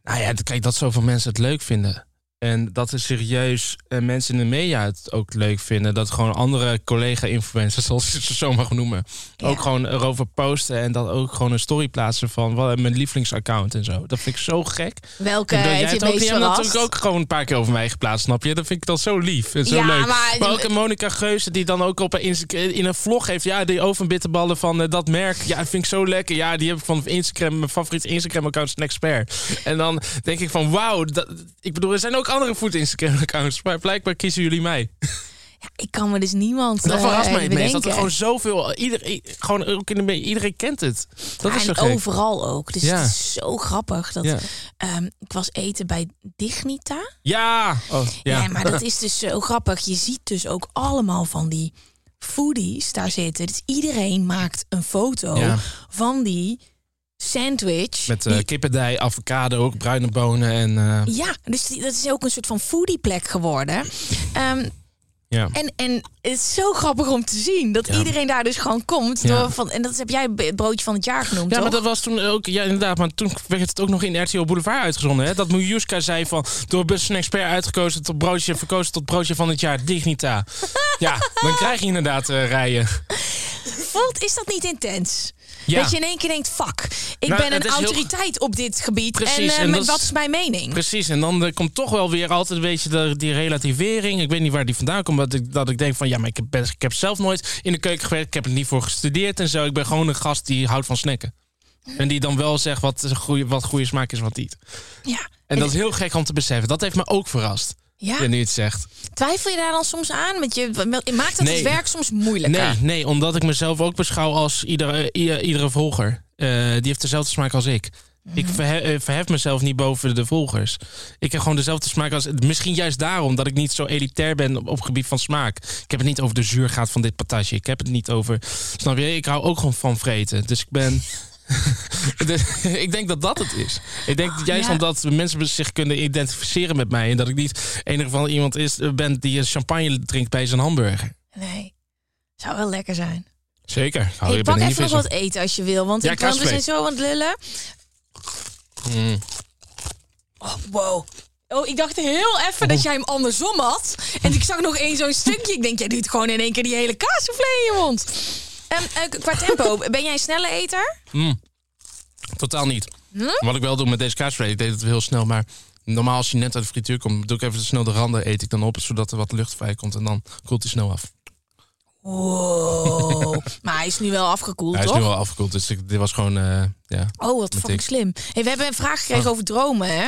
nou ja, kijk, dat zoveel mensen het leuk vinden. En dat er serieus eh, mensen in de media het ook leuk vinden. Dat gewoon andere collega-influencers, [laughs] zoals je ze zo mag noemen, Ja. ook gewoon erover posten. En dat ook gewoon een story plaatsen van wat, mijn lievelingsaccount en zo. Dat vind ik zo gek. Welke heeft je het ook, meest jij hebt verrast? natuurlijk ook gewoon een paar keer over mij geplaatst, snap je? Dat vind ik dan zo lief en zo Ja, leuk. maar- ook een Monica Geuze die dan ook op een, in een vlog heeft. Ja, die ovenbitterballen van eh, dat merk. Ja, vind ik zo lekker. Ja, die heb ik van Instagram, mijn favoriete Instagram-account Snackspare. En dan denk ik van, wauw. dat- Ik bedoel, er zijn ook andere food Instagram-accounts. Maar blijkbaar kiezen jullie mij. Ja, ik kan me dus niemand Dat eh, verrast mij het meest. Dat er gewoon zoveel... Iedereen, gewoon ook in de iedereen kent het. Dat Ja, is zo en gek. overal ook. Dus Ja. het is zo grappig. Dat, Ja. ehm, ik was eten bij Dignita. Ja. Oh, ja. Ja. maar dat [laughs] is dus zo grappig. Je ziet dus ook allemaal van die foodies daar zitten. Dus iedereen maakt een foto van die sandwich. Met die- kippendij, avocado, ook bruine bonen en... eh, ja, dus die- dat is ook een soort van foodieplek geworden. Ehm, ja. En, en het is zo grappig om te zien dat Ja. iedereen daar dus gewoon komt. Ja. Door van, en dat heb jij het broodje van het jaar genoemd, Ja, maar dat was toen ook, ja inderdaad, maar toen werd het ook nog in RTO Boulevard uitgezonden. Hè? Dat Miljuska zei van, door Bus Expert uitgekozen tot broodje, verkozen tot broodje van het jaar, Dignita. [laughs] ja, dan krijg je inderdaad eh, rijen. Voelt, is dat niet intens? Ja. Dat je in één keer denkt, fuck, ik Nou, ben een heel- autoriteit op dit gebied. Precies, en, is- wat is mijn mening? Precies, en dan eh, komt toch wel weer altijd een beetje de, die relativering. Ik weet niet waar die vandaan komt, dat ik, dat ik denk van, ja, maar ik heb, best- ik heb zelf nooit in de keuken gewerkt. Ik heb er niet voor gestudeerd en zo. Ik ben gewoon een gast die houdt van snacken. En die dan wel zegt wat, goeie, wat goede smaak is, wat niet. Ja. En dat is heel gek om te beseffen. Dat heeft me ook verrast. Ja. Ja, nu je het zegt. Twijfel je daar dan soms aan? Want je maakt Nee. het werk soms moeilijker. Nee, nee, omdat ik mezelf ook beschouw als iedere, iedere volger. Eh, die heeft dezelfde smaak als ik. Ik verhe- eh, verhef mezelf niet boven de volgers. Ik heb gewoon dezelfde smaak als... Misschien juist daarom dat ik niet zo elitair ben op, op gebied van smaak. Ik heb het niet over de zuurgraad van dit patatje. Ik heb het niet over... Snap je? Ik hou ook gewoon van vreten. Dus ik ben... [laughs] [laughs] Dus [laughs] ik denk dat dat het is. Ik denk juist Ja. omdat mensen zich kunnen identificeren met mij... en dat ik niet of andere iemand is, eh, ben die een champagne drinkt bij zijn hamburger. Nee. Zou wel lekker zijn. Zeker. Oh, Hey, je pak even nog wat eten als je wil. Want, Ja, ik, kaasvlees. zijn zo aan het lullen. Mm. Oh, wow. Oh, ik dacht heel even dat jij hem andersom had. En ik zag nog één zo'n stukje. Ik denk, jij doet gewoon in één keer die hele kaasvlee in je mond. Eh, qua tempo, ben jij een snelle eter? Mm. Totaal niet. Hm? Wat ik wel doe met deze kaasvlees, ik deed het heel snel, maar normaal als je net uit de frituur komt, doe ik even snel de randen, eet ik dan op, zodat er wat lucht vrij komt en dan koelt hij snel af. Wow. [laughs] maar hij is nu wel afgekoeld, Hij is toch? nu al afgekoeld, dus ik, dit was gewoon, eh, ja. Oh, wat fucking slim. Hey, we hebben een vraag gekregen Oh. over dromen, hè?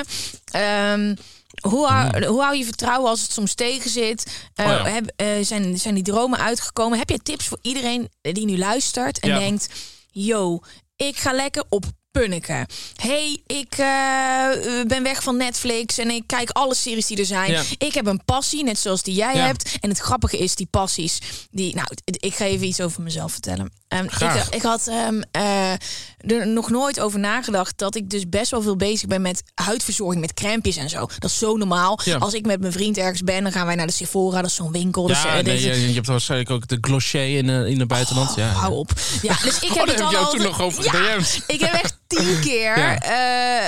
Ehm, hoe, hou, hoe hou je vertrouwen als het soms tegen zit? Eh. Oh ja. heb- eh, zijn, zijn die dromen uitgekomen? Heb je tips voor iedereen die nu luistert en Ja. denkt... Yo, ik ga lekker op punniken. hey, ik eh, ben weg van Netflix en ik kijk alle series die er zijn. Ja. Ik heb een passie, net zoals die jij Ja. hebt. En het grappige is, die passies... Die, nou, ik ga even iets over mezelf vertellen. Ehm, ik, Graag. ik had ehm, eh, er nog nooit over nagedacht dat ik dus best wel veel bezig ben met huidverzorging, met crèmpjes en zo. Dat is zo normaal. Ja. Als ik met mijn vriend ergens ben, dan gaan wij naar de Sephora, dat is zo'n winkel. dus, Ja, eh, nee, je, je hebt waarschijnlijk ook de glossier in, eh, in het buitenland. ja, Hou op. Ja, dus ik Oh, heb het heb al toen nog over ja. Ik heb echt tien [laughs] keer Ja.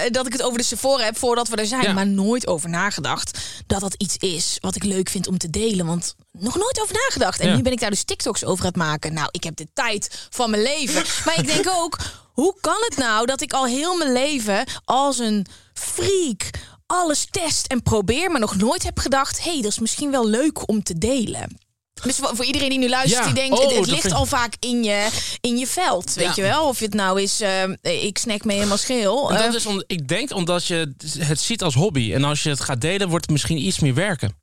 eh, dat ik het over de Sephora heb voordat we er zijn, Ja. maar nooit over nagedacht dat dat iets is wat ik leuk vind om te delen. Want nog nooit over nagedacht. En nu ben ik daar dus TikToks over aan het maken. Nou, ik heb de tijd van mijn leven. [laughs] Maar ik denk ook. Hoe kan het nou dat ik al heel mijn leven als een freak alles test en probeer, maar nog nooit heb gedacht: hé, hey, dat is misschien wel leuk om te delen. Dus voor iedereen die nu luistert, Ja. die denkt, Oh, het, het dat ligt al vaak in je, in je veld, weet Ja. je wel? Of het nou is, eh, ik snack me helemaal scheel. En Eh, dat is om, ik denk omdat je het ziet als hobby. En als je het gaat delen, wordt het misschien iets meer werken.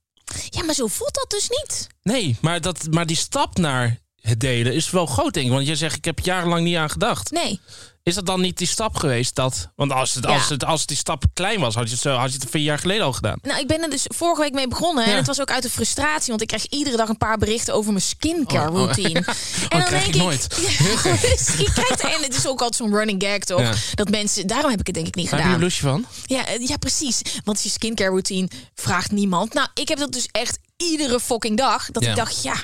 ja, maar zo voelt dat dus niet. Nee, maar, dat, maar die stap naar het delen is wel groot, denk ik. Want je zegt, ik heb jarenlang niet aan gedacht. Nee. Is dat dan niet die stap geweest? Dat, want als, het, Ja. als, het, als die stap klein was, had je, het zo, had je het vier jaar geleden al gedaan. Nou, ik ben er dus vorige week mee begonnen. En het was ook uit de frustratie. Want ik krijg iedere dag een paar berichten over mijn skincare Oh, oh. routine. [laughs] dat krijg ik nooit. [laughs] [laughs] Dus je krijgt, en het is ook altijd zo'n running gag, toch? Dat mensen... Daarom heb ik het denk ik niet Daar heb je een gedaan. blouseje van? Ja, eh, ja, precies. Want je skincare routine vraagt niemand. Nou, ik heb dat dus echt iedere fucking dag. Dat ik dacht, ja...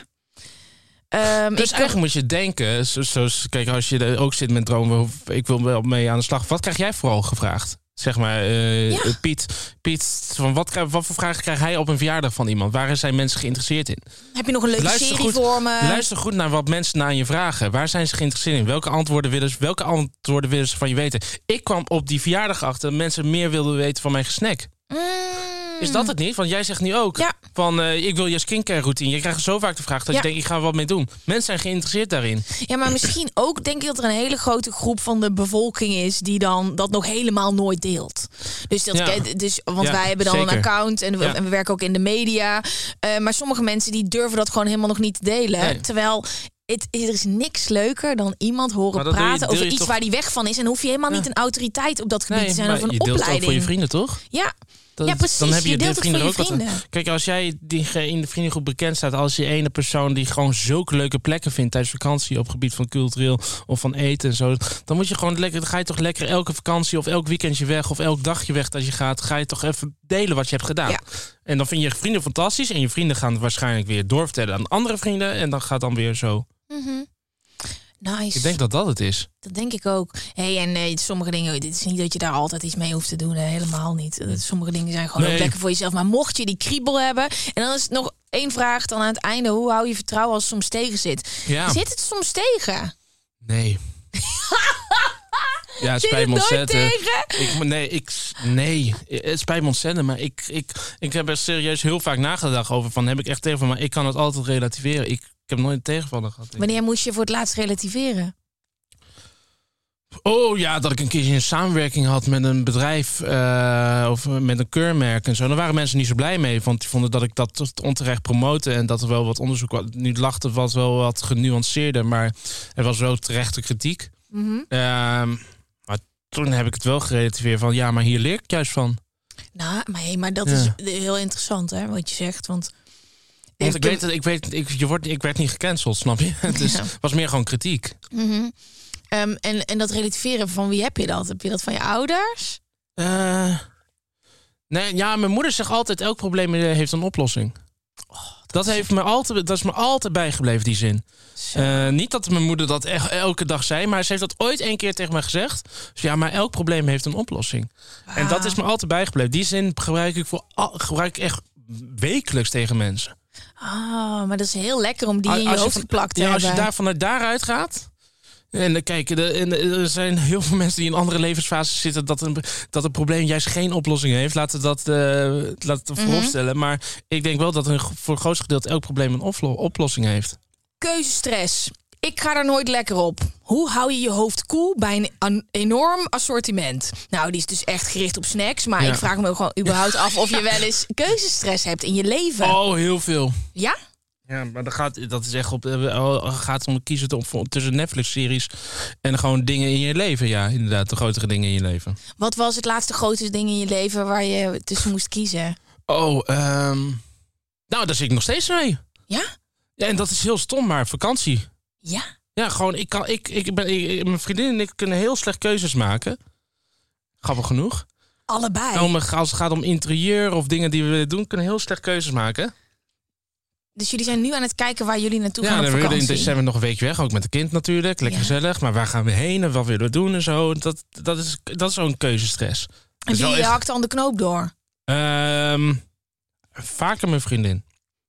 Ehm, Dus eigenlijk moet je denken, zo- zoals, kijk, als je er ook zit met dromen, ik wil wel mee aan de slag. Wat krijg jij vooral gevraagd? Zeg maar, eh, Ja. eh, Piet, Piet van wat, wat voor vragen krijgt hij op een verjaardag van iemand? Waar zijn mensen geïnteresseerd in? heb je nog een leuke Luister serie goed, voor me? Luister goed naar wat mensen naar je vragen. Waar zijn ze geïnteresseerd in? Welke antwoorden willen ze, welke antwoorden willen ze van je weten? Ik kwam op die verjaardag achter dat mensen meer wilden weten van mijn gesnack. Mm. Is dat het niet? Want jij zegt nu ook Ja. van eh, ik wil je skincare routine. Je krijgt zo vaak de vraag dat Ja. je denkt ik ga er wat mee doen. Mensen zijn geïnteresseerd daarin. Ja, maar misschien [clears throat] ook denk ik dat er een hele grote groep van de bevolking is die dan dat nog helemaal nooit deelt. Dus dat, Ja. dus, want wij hebben dan een account en we, Ja. en we werken ook in de media. Eh, maar sommige mensen die durven dat gewoon helemaal nog niet te delen. Nee. Terwijl het, er is niks leuker dan iemand horen je- praten over iets toch- waar die weg van is. En hoef je helemaal Ja. niet een autoriteit op dat gebied te zijn of een je deelt het ook opleiding. voor je vrienden, toch? Ja, Dat- Ja, precies. Dan heb je, Je de deelt het vrienden ook wat- vrienden. Kijk, als jij die in de vriendengroep bekend staat als je ene persoon die gewoon zulke leuke plekken vindt tijdens vakantie op het gebied van cultureel of van eten en zo, dan moet je gewoon lekker, dan ga je toch lekker elke vakantie of elk weekendje weg of elk dagje weg dat je gaat, ga je toch even delen wat je hebt gedaan. Ja. En dan vind je vrienden fantastisch en je vrienden gaan het waarschijnlijk weer doorvertellen aan andere vrienden en dan gaat dan weer zo. Nice. Ik denk dat dat het is. Dat denk ik ook. Hey, en eh, sommige dingen, dit is niet dat je daar altijd iets mee hoeft te doen. hè, helemaal niet. Sommige dingen zijn gewoon Nee. ook lekker voor jezelf. Maar mocht je die kriebel hebben. En dan is het nog één vraag dan aan het einde. Hoe hou je vertrouwen als het soms tegen zit? Ja. Zit het soms tegen? Nee. [laughs] ja, het spijt me ontzettend. Ik, nee, ik, nee, het spijt me ontzettend. Maar ik, ik, ik heb er serieus heel vaak nagedacht over. Van, heb ik echt tegen Maar ik kan het altijd relativeren. Ik heb nooit een tegenvaller gehad. Wanneer moest je voor het laatst relativeren? Oh ja, dat ik een keer een samenwerking had met een bedrijf eh, of met een keurmerk en zo. Daar waren mensen niet zo blij mee, want die vonden dat ik dat tot onterecht promote en dat er wel wat onderzoek was. Nu lachte het was wel wat genuanceerder, maar er was wel terechte kritiek. Mhm. Ehm, maar toen heb ik het wel gerelativeerd van ja, maar hier leer ik juist van. Nou, maar, hey, maar dat Ja. is heel interessant hè, wat je zegt. Want, Want ik weet, het- ik weet, ik, je wordt, ik werd niet gecanceld, snap je? [laughs] Dus Ja. het was meer gewoon kritiek. Mhm. Ehm, en, en dat relativeren, van wie heb je dat? Heb je dat van je ouders? Eh, nee, ja, mijn moeder zegt altijd: elk probleem heeft een oplossing. dat, heeft me altijd, dat is me altijd bijgebleven, die zin. Eh, niet dat mijn moeder dat echt elke dag zei, maar ze heeft dat ooit één keer tegen mij gezegd. Dus ja, maar elk probleem heeft een oplossing. En dat is me altijd bijgebleven. Die zin gebruik ik, voor, gebruik ik echt wekelijks tegen mensen. Ah, maar dat is heel lekker om die in je hoofd geplakt te ja, als je hebben. daar vanuit daaruit gaat. En kijk, er zijn heel veel mensen die in andere levensfases zitten dat een, dat een probleem juist geen oplossing heeft. Laten we dat eh laten Mhm. vooropstellen. Maar ik denk wel dat een, voor het grootste gedeelte elk probleem een oplo- oplossing heeft. Keuzestress. Ik ga er nooit lekker op. Hoe hou je je hoofd koel bij een enorm assortiment? Nou, die is dus echt gericht op snacks. Maar Ja. ik vraag me ook gewoon überhaupt af of je [laughs] wel eens keuzestress hebt in je leven. Oh, heel veel. Ja? Ja, maar dat gaat, dat is echt op, eh, gaat om kiezen tussen Netflix-series en gewoon dingen in je leven. Ja, inderdaad, de grotere dingen in je leven. Wat was het laatste grote ding in je leven waar je tussen moest kiezen? Oh, ehm, nou, daar zit ik nog steeds mee. Ja? Ja, en dat is heel stom, maar vakantie. Ja. Ja, gewoon, ik kan, ik, ik ben, ik- mijn vriendin en ik kunnen heel slecht keuzes maken. Grappig genoeg. Allebei. Om, als het gaat om interieur of dingen die we willen doen, kunnen heel slecht keuzes maken. Dus jullie zijn nu aan het kijken waar jullie naartoe ja, gaan dan willen we in vakantie. december nog een weekje weg, ook met de kind natuurlijk. Lekker Ja. gezellig. Maar waar gaan we heen en wat willen we doen en zo. Dat, dat is, dat is zo'n keuzestress. En wie echt- hakt dan de knoop door? Ehm, vaker mijn vriendin.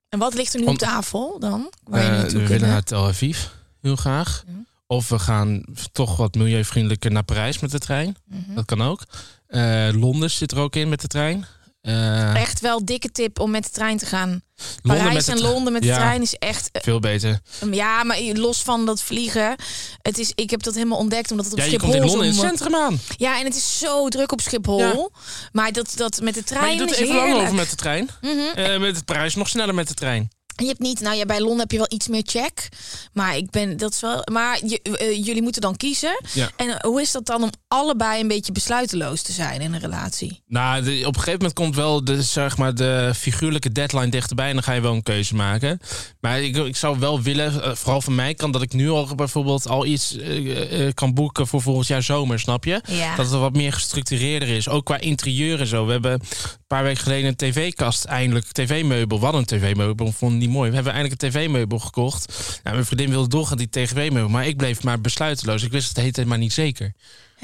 En wat ligt er nu Om- op tafel dan? Waar je Eh, we willen naar Tel Aviv, heel graag. Ja. Of we gaan toch wat milieuvriendelijker naar Parijs met de trein. Mhm. Dat kan ook. Eh, Londen zit er ook in met de trein. Eh, Echt wel dikke tip om met de trein te gaan. Londen Parijs en Londen met de Ja. trein is echt... eh, Veel beter. Ja, maar los van dat vliegen. Het is, ik heb dat helemaal ontdekt omdat het op Ja, je Schiphol... in Londen in zo- het centrum aan. Ja, en het is zo druk op Schiphol. Ja. Maar dat, dat met de trein Maar je doet even over met de trein. Mhm. Met het Parijs nog sneller met de trein. Je hebt niet, nou ja, bij Londen heb je wel iets meer check. Maar ik ben, dat is wel. Maar je, eh, jullie moeten dan kiezen. Ja. En hoe is dat dan om allebei een beetje besluiteloos te zijn in een relatie? Nou, de- op een gegeven moment komt wel de, zeg maar, de figuurlijke deadline dichterbij en dan ga je wel een keuze maken. Maar ik, ik zou wel willen, eh, vooral van mij kan, dat ik nu al bijvoorbeeld al iets eh, kan boeken voor volgend jaar zomer, snap je? Ja. Dat het wat meer gestructureerder is. Ook qua interieur en zo. We hebben een paar weken geleden een tv-kast, eindelijk tv-meubel. Hadden een tv-meubel, het niet mooi. We hebben eindelijk een tv-meubel gekocht. Nou, mijn vriendin wilde doorgaan die tv-meubel, maar ik bleef maar besluiteloos. Ik wist het heet helemaal niet zeker.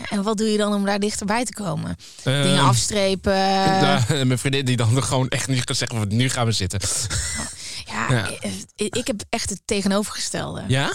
En wat doe je dan om daar dichterbij te komen? Dingen Ehm, afstrepen. [laughs] Ja, en mijn vriendin die dan [laughs] gewoon echt niet kan zeggen, van, nu gaan we zitten. Ja, Ja. eh, Ik, ik heb echt het tegenovergestelde. Ja?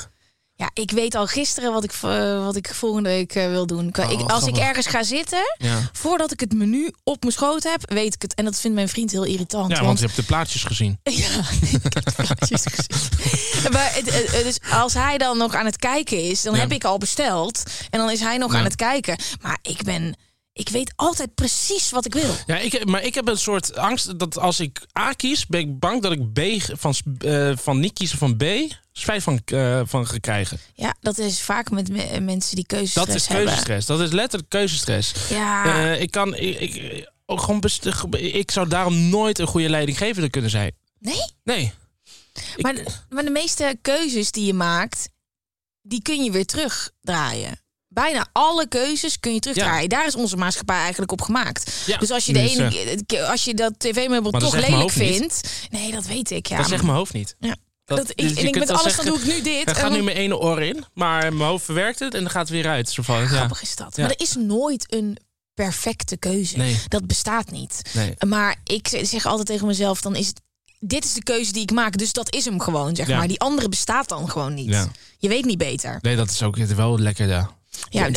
Ja, ik weet al gisteren wat ik, eh, wat ik volgende week eh, wil doen. Oh, ik, als ik ergens ga zitten, Ja. voordat ik het menu op mijn schoot heb, weet ik het. En dat vindt mijn vriend heel irritant. Ja, want je hebt de plaatjes gezien. [laughs] Ja, ik heb de plaatjes [laughs] gezien. Maar het, is, als hij dan nog aan het kijken is, dan Ja. heb ik al besteld. En dan is hij nog aan het kijken. Maar ik ben... Ik weet altijd precies wat ik wil. Ja, ik, maar ik heb een soort angst dat als ik A kies, ben ik bang dat ik B van, eh, van niet kiezen van B spijt van, eh, van ga krijgen. Ja, dat is vaak met me- mensen die keuzestress Dat is hebben. keuzestress. Dat is letterlijk keuzestress. Ja, Eh, ik kan, ik, ik, ook gewoon best, ik zou daarom nooit een goede leidinggevende kunnen zijn. nee. Nee. Ik- Maar, maar de meeste keuzes die je maakt, die kun je weer terugdraaien. Bijna alle keuzes kun je terugdraaien. Daar is onze maatschappij eigenlijk op gemaakt. Ja, dus als je, de is, ene, keer- als je dat tv-meubel toch lelijk niet. vindt... Nee, dat weet ik. Ja, dat zegt mijn hoofd niet. Ja. Dat, Dat, ik, dus en ik met alles zeggen, dan doe ik nu dit. Het gaat dan- nu mijn ene oor in, maar mijn hoofd verwerkt het en dan gaat het weer uit. Zo van, ja. Grappig is dat. Ja. Maar er is nooit een perfecte keuze. Nee. Dat bestaat niet. Nee. Maar ik zeg altijd tegen mezelf, dan is het... Dit is de keuze die ik maak, dus dat is hem gewoon, zeg Ja. maar. Die andere bestaat dan gewoon niet. Ja. Je weet niet beter. nee, dat is ook wel lekker, ja. Ja,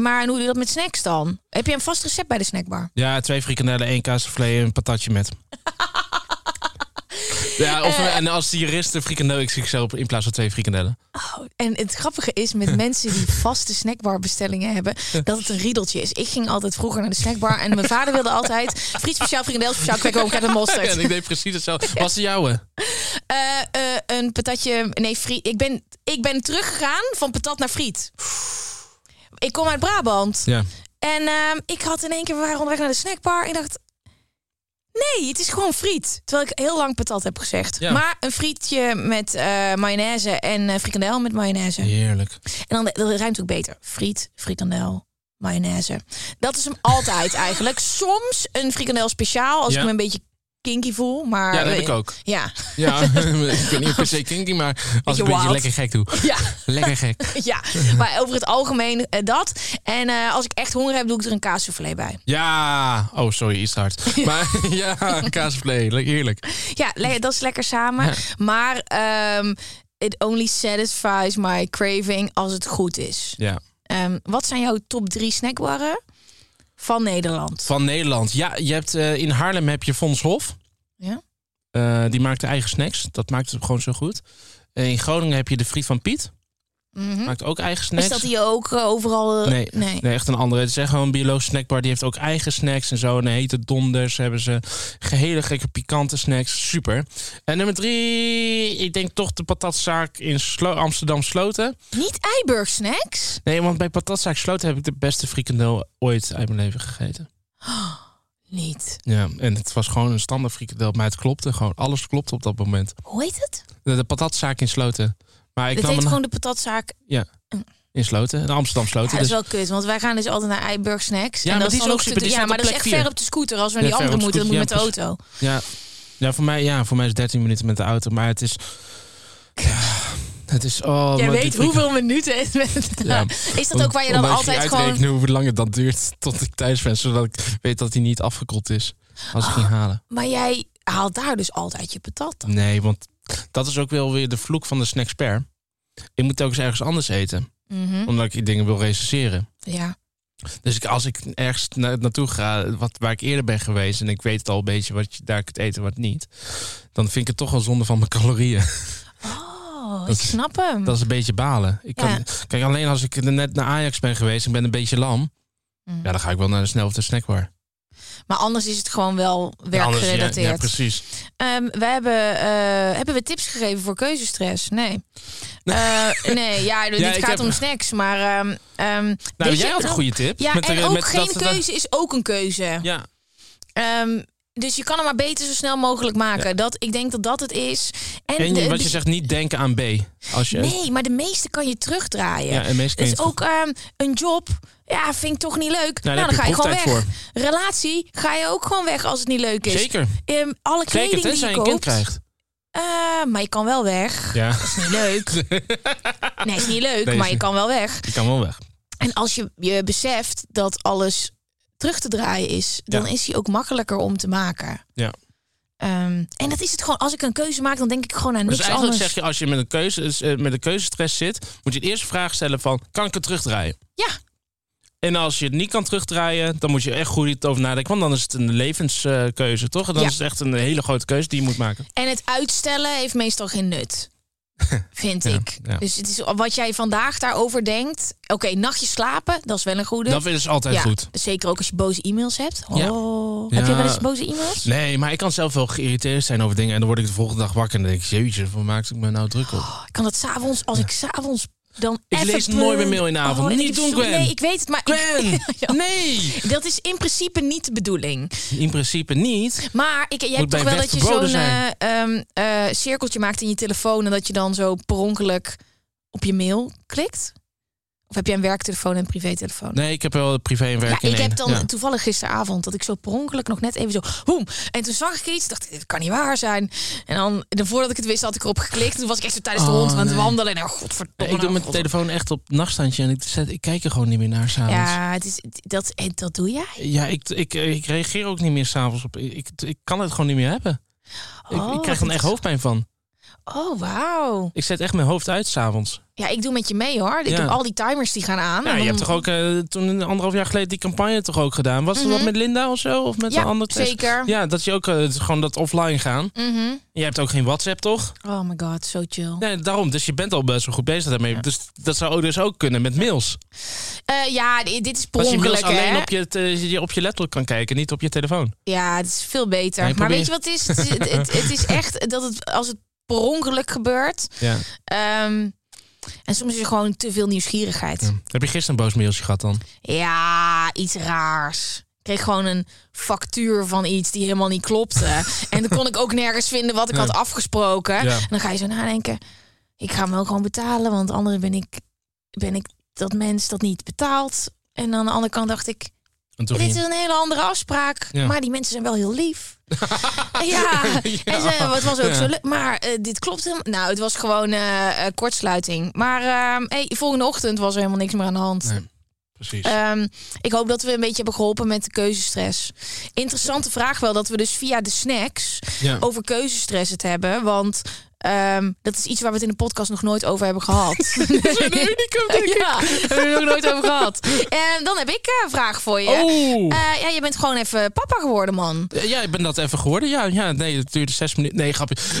maar, hoe doe je dat met snacks dan? Heb je een vast recept bij de snackbar? Ja, twee frikandellen, één kaasvlees en een patatje met. [laughs] ja, of, Eh. en als die jurist een frikandel XXL in plaats van twee frikandellen. Oh, en het grappige is met [laughs] mensen die vaste snackbarbestellingen hebben, dat het een riedeltje is. Ik ging altijd vroeger naar de snackbar en mijn vader wilde altijd friet speciaal, frikandel speciaal, kwek met Ja, mosterd. en ik deed precies hetzelfde. Was de jouwe? Eh, eh, een patatje, nee, friet. Ik ben, ik ben teruggegaan van patat naar friet. Ik kom uit Brabant. Ja. En ehm, ik had in één keer, we waren onderweg naar de snackbar. En ik dacht, nee, het is gewoon friet. Terwijl ik heel lang patat heb gezegd. Ja. Maar een frietje met eh mayonaise en eh, frikandel met mayonaise. Heerlijk. En dan dat ruimt ook beter. Friet, frikandel, mayonaise. Dat is hem altijd eigenlijk. Soms een frikandel speciaal als Ja. ik me een beetje kinky voel. Maar, Ja, dat heb ik ook. Ja, Ja, [laughs] ik ben niet per se kinky, maar als ik een beetje lekker gek doe. ja. Lekker gek. [laughs] Ja, maar over het algemeen eh, dat. En eh, als ik echt honger heb, doe ik er een kaassoufflé bij. Ja. Oh, sorry, iets hard. [laughs] Maar ja, kaasvlees. Heerlijk. Ja, dat is lekker samen. Ja. Maar ehm, it only satisfies my craving als het goed is. Ja. Ehm, wat zijn jouw top drie snackbarren van Nederland? Van Nederland. Ja, je hebt, eh, in Haarlem heb je Fons Hof. Ja? Eh, die maakt de eigen snacks. Dat maakt het gewoon zo goed. En in Groningen heb je de Friet van Piet. Mhm. Maakt ook eigen snacks. Is dat die ook eh, overal? eh, Nee, nee. nee, echt een andere. Het is echt gewoon een biologische snackbar. Die heeft ook eigen snacks en zo. En een hete donders hebben ze. Hele gekke pikante snacks. Super. En nummer drie, ik denk toch de patatzaak in Slo- Amsterdam Sloten. Niet Eiburg snacks? Nee, want bij patatzaak Sloten heb ik de beste frikandel ooit uit mijn leven gegeten. [gasps] Niet. Ja, en het was gewoon een standaard frikandel. Maar het klopte gewoon. Alles klopte op dat moment. Hoe heet het? De, de patatzaak in Sloten. Maar ik nam heet een, gewoon de patatzaak. in Sloten. In Amsterdam Sloten. Ja, dat is dus- wel kut, want wij gaan dus altijd naar Eiburg Snacks. Ja, en maar dat is ook super. te- Ja, maar dat is echt ver op de scooter. Als we Ja, naar die andere de moeten, dan moet je met de. Ja, auto. Ja. ja, voor mij, ja, voor mij is 13 minuten met de auto. Maar het is... Ja, het is... Oh, Jij weet dit hoeveel minuten het met... Ja. Is dat ook waar je dan Omdat altijd gewoon... uitrekenen hoe lang het dan duurt tot ik thuis ben. Zodat ik weet dat hij niet afgekoeld is. Als ik ging halen. Maar jij haalt daar dus altijd je patat dan? Nee, want dat is ook wel weer de vloek van de snacksper. Ik moet telkens ergens anders eten. Mhm. Omdat ik dingen wil recenseren. Ja. Dus ik, als ik ergens na, naartoe ga, wat, waar ik eerder ben geweest... en ik weet het al een beetje wat je daar kunt eten en wat niet... dan vind ik het toch wel zonde van mijn calorieën. Oh, [laughs] Dat ik snap hem. Dat is een beetje balen. Ik kan. Kijk, alleen als ik net naar Ajax ben geweest... en ben een beetje lam... Mm. ja, dan ga ik wel naar de snel of de snackbar. Maar anders is het gewoon wel Ja, anders- ja, werkgerelateerd. Ja, precies. Ehm, we hebben, eh, hebben we tips gegeven voor keuzestress? Nee. Eh, nee, ja, [laughs] dit gaat heb- om snacks. Maar ehm, ehm, Nou, jij je- had een goede tip. Ja, Met de- en ook met geen dat- keuze is ook een keuze. Ja, dus je kan hem maar beter zo snel mogelijk maken. Dat, ik denk dat dat het is. En, en de- wat je zegt, niet denken aan B. Als je, Nee, maar de meeste kan je terugdraaien. Ja, en meest kun je dus ook ehm, een job, ja, vind ik toch niet leuk. nou, heb dan ga je je gewoon weg. Relatie, ga je ook gewoon weg als het niet leuk is. Zeker. Ehm, alle kleding Zeker, die je je een kind koopt. krijgt. eh, maar je kan wel weg. Ja, [laughs] is niet leuk. Nee, is niet leuk, Nee, maar je kan wel weg. die kan wel weg. En als je je beseft dat alles terug te draaien is, dan Ja. is hij ook makkelijker om te maken. Ja. Ehm, en dat is het gewoon. Als ik een keuze maak, dan denk ik gewoon aan Dus niks eigenlijk anders. zeg je, als je met een, keuze, eh, met een keuzestress zit... moet je de eerste vraag stellen van, kan ik het terugdraaien? Ja. En als je het niet kan terugdraaien, dan moet je echt goed over nadenken. Want dan is het een levenskeuze, toch? En dan Ja. is het echt een hele grote keuze die je moet maken. En het uitstellen heeft meestal geen nut. [laughs] Vind Ja, ik. ja. Dus het is wat jij vandaag daarover denkt. Oké, nachtje slapen, dat is wel een goede. Dat is altijd ja, goed. Zeker ook als je boze e-mails hebt. Oh. Heb je wel eens boze e-mails? Nee, maar ik kan zelf wel geïrriteerd zijn over dingen. En dan word ik de volgende dag wakker en dan denk ik... Jeetje, waar maakte ik me nou druk op? Ik kan dat s'avonds, als ik s'avonds dan Ik lees nooit meer mail in de Oh, avond. en Niet ik- doen, Gwen. Nee, ik weet het, maar ik- Gwen! [laughs] Ja. Nee! dat is in principe niet de bedoeling. In principe niet. Maar ik, jij hebt toch wel dat je zo'n eh, ehm, eh, cirkeltje maakt in je telefoon... en dat je dan zo per ongeluk op je mail klikt? Of heb jij een werktelefoon en een privételefoon? Nee, ik heb wel privé en werk Ja, ik heb dan Ja. toevallig gisteravond dat ik zo per ongeluk nog net even zo hoem. En toen zag ik iets, dacht ik, dit kan niet waar zijn. En dan, en voordat ik het wist, had ik erop geklikt. Toen was ik echt zo tijdens de Oh, hond aan het wandelen. En oh, Nee, godverdomme. ik doe mijn God- telefoon echt op nachtstandje en ik, zet, ik kijk er gewoon niet meer naar s'avonds. Ja, Ja, het is, dat, en dat doe jij? ja ik, ik, ik reageer ook niet meer s'avonds op. Ik, ik kan het gewoon niet meer hebben. Ik, Oh, ik krijg er wat echt hoofdpijn van. Oh, wauw. Ik zet echt mijn hoofd uit s'avonds. Ja, ik doe met je mee hoor. Ik Ja. heb al die timers die gaan aan. Ja, je dan- hebt toch ook eh, toen een anderhalf jaar geleden die campagne toch ook gedaan? Was het Mhm. dat met Linda of zo? Of met Ja, een ander test? zeker. Ja, dat je ook eh, gewoon dat offline gaan. Mhm. Je hebt ook geen WhatsApp, toch? Oh my god, zo chill. Nee, daarom. Dus je bent al best wel goed bezig daarmee. Dus dat zou dus ook kunnen met mails. Eh, ja, di- dit is per Als je mails alleen hè? op je, te- op je laptop kan kijken, niet op je telefoon. Ja, het is veel beter. Nee, maar weet je wat het is? Het, is- het, het, het is echt dat het als het per ongeluk gebeurt. Ja. ehm, en soms is er gewoon te veel nieuwsgierigheid. Ja, Heb je gisteren een boos mailtje gehad dan? iets raars. Ik kreeg gewoon een factuur van iets die helemaal niet klopte. [laughs] en dan kon ik ook nergens vinden wat ik Ja. had afgesproken. Ja. En dan ga je zo nadenken. Ik ga hem wel gewoon betalen, want anders ben ik, ben ik dat mens dat niet betaalt. En aan de andere kant dacht ik, En toen dit ging is een hele andere afspraak. Ja. Maar die mensen zijn wel heel lief. [laughs] ja, en ze, het was ook Ja. zo leuk. Maar eh, dit klopt helemaal. Nou, het was gewoon eh, eh, kortsluiting. Maar ehm, hey, volgende ochtend was er helemaal niks meer aan de hand. Nee, precies. Ehm, ik hoop dat we een beetje hebben geholpen met de keuzestress. Interessante vraag wel dat we dus via de snacks ja. over keuzestress het hebben. Want ehm, dat is iets waar we het in de podcast nog nooit over hebben gehad. [laughs] ja, daar hebben we het nog nooit over gehad. En dan heb ik eh, een vraag voor je. Oh! Eh, ja, je bent gewoon even papa geworden, man. ja, ik ben dat even geworden. Ja, ja nee, het duurde zes minuten. Nee, grapje. [laughs]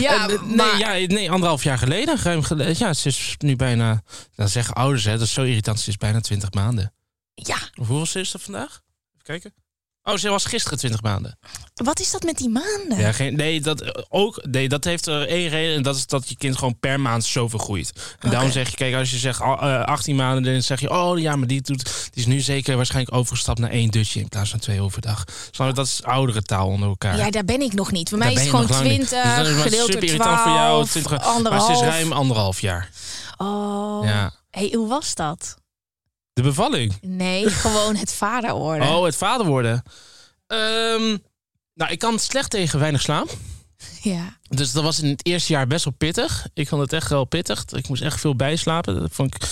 ja, Eh, nee, maar- ja, nee, anderhalf jaar geleden. Ruim geleden. Ja, ze is nu bijna... Dan zeggen ouders, hè, dat is zo irritant. Ze is bijna twintig maanden. ja, hoeveel is dat vandaag? Even kijken. Oh, ze was gisteren 20 maanden. wat is dat met die maanden? Ja, geen, nee, dat, ook, nee, dat heeft er één reden. En dat is dat je kind gewoon per maand zoveel groeit. En daarom zeg je, kijk, als je zegt ah, eh, 18 maanden, dan zeg je, oh ja, maar die, doet, die is nu zeker waarschijnlijk overgestapt naar één dutje in plaats van twee overdag. Je? Dat is oudere taal onder elkaar. Ja, daar ben ik nog niet. Bij mij Daar is het gewoon nog lang niet. 20, Dus is gedeeld door super irritant 12, voor jou. 20, maar anderhalf. het is ruim anderhalf jaar. Oh. Ja. Hey, hoe was dat? De bevalling. Nee, [laughs] gewoon het vader worden. Oh, het vader worden. Ehm, nou, ik kan slecht tegen weinig slaap. Ja. Dus dat was in het eerste jaar best wel pittig. Ik vond het echt wel pittig. Ik moest echt veel bijslapen. Dat vond ik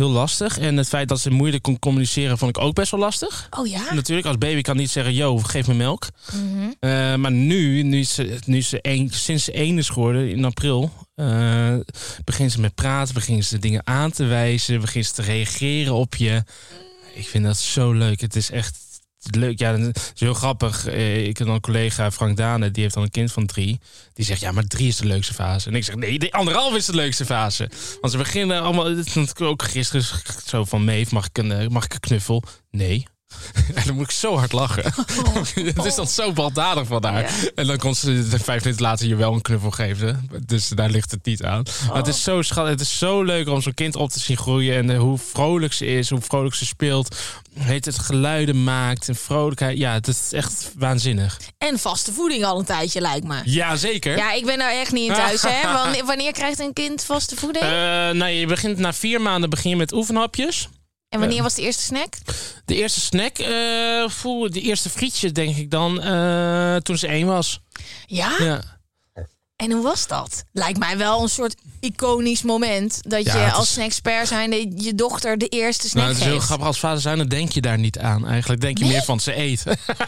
heel lastig. En het feit dat ze moeilijk kon communiceren vond ik ook best wel lastig. Oh ja? Natuurlijk, als baby kan niet zeggen, yo, geef me melk. Mhm. Eh, maar nu, nu ze, nu ze één, sinds ze één is geworden, in april, eh begint ze met praten, begint ze dingen aan te wijzen, begint ze te reageren op je. Ik vind dat zo leuk. Het is echt leuk. Ja, is heel grappig. Eh, Ik heb dan een collega, Frank Dane, die heeft dan een kind van drie. Die zegt, ja, maar drie is de leukste fase. En ik zeg, nee, de anderhalf is de leukste fase. Want ze beginnen allemaal, ook gisteren zo van, Meef, mag ik een, eh, mag ik een knuffel? Nee. [laughs] En dan moet ik zo hard lachen. [laughs] het is dan zo baldadig van haar. Ja. En dan kon ze vijf minuten later je wel een knuffel geven. Dus daar ligt het niet aan. Maar het is zo schat, het is zo leuk om zo'n kind op te zien groeien. En eh, hoe vrolijk ze is, hoe vrolijk ze speelt. Heet het geluiden maakt en vrolijkheid. Ja, het is echt waanzinnig. En vaste voeding al een tijdje, lijkt me. Ja, zeker. Ja, ik ben daar echt niet in thuis, hè? [laughs] Wanneer, wanneer krijgt een kind vaste voeding? Eh, nou, je begint na vier maanden begin je met oefenhapjes. En wanneer was de eerste snack? De eerste snack, eh voel, de eerste frietje denk ik dan, eh, toen ze één was. Ja? Ja. En hoe was dat? Lijkt mij wel een soort iconisch moment dat Ja, je als is- snackspert zijnde je dochter de eerste snack Nou, het is heel geeft. grappig. Als vader zijn, dan denk je daar niet aan. Eigenlijk denk je meer van ze eet.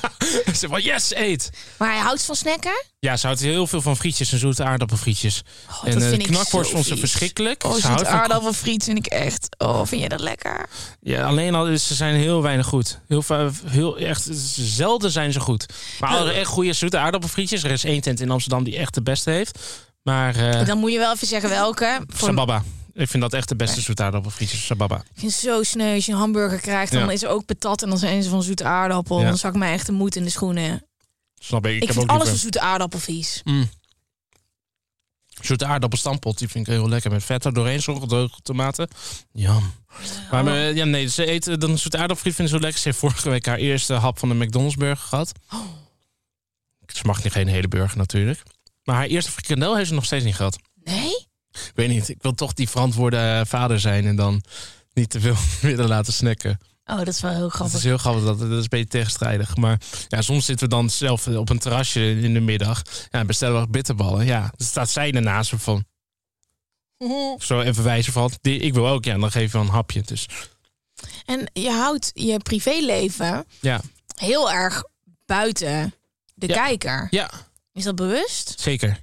[laughs] ze van yes, eet. Maar hij houdt van snacken? Ja, ze houdt heel veel van frietjes en zoete aardappelfrietjes. Oh, en dat vind ik knakworst vond ze verschrikkelijk. Oh, ze zoet houdt van- aardappelfriet vind ik echt... Oh, vind je dat lekker? Ja, alleen al, ze zijn heel weinig goed. Heel, heel echt, zelden zijn ze goed. Maar alle echt goede zoete aardappelfrietjes. Er is één tent in Amsterdam die echt de beste heeft. Maar eh Dan moet je wel even zeggen welke. Voor, Sababa. Ik vind dat echt de beste zoete aardappelfrietjes. Sababa. ik vind het zo sneu als je een hamburger krijgt. Dan Ja. is er ook patat en dan zijn ze van zoete aardappel. Ja. Dan zak ik mij echt de moed in de schoenen. Snap ik. Ik, Ik, heb vind ook alles van zoete aardappel vies. Mm. Zoete aardappelstampot, die vind ik heel lekker. Met vet er doorheen, zo gedroogde tomaten. Jam. Maar eh, ja, nee, ze eten dan zoete aardappelfriet vinden ze zo lekker. Ze heeft vorige week haar eerste hap van de McDonald's burger gehad. Ze mag niet geen hele burger natuurlijk. Maar haar eerste frikandel heeft ze nog steeds niet gehad. Nee? Ik weet niet, ik wil toch die verantwoorde eh, vader zijn en dan niet te veel [laughs] willen laten snacken. Oh, dat is wel heel Dat grappig. is heel grappig, dat, dat is een beetje tegenstrijdig. Maar ja, soms zitten we dan zelf op een terrasje in de middag. Ja, en bestellen we bitterballen. Ja, dan staat zij ernaast van, [laughs] zo even wijzen van, ik wil ook. Ja, en dan geef je wel een hapje. Dus En je houdt je privéleven ja, heel erg buiten de Ja. kijker. ja Is dat bewust? zeker.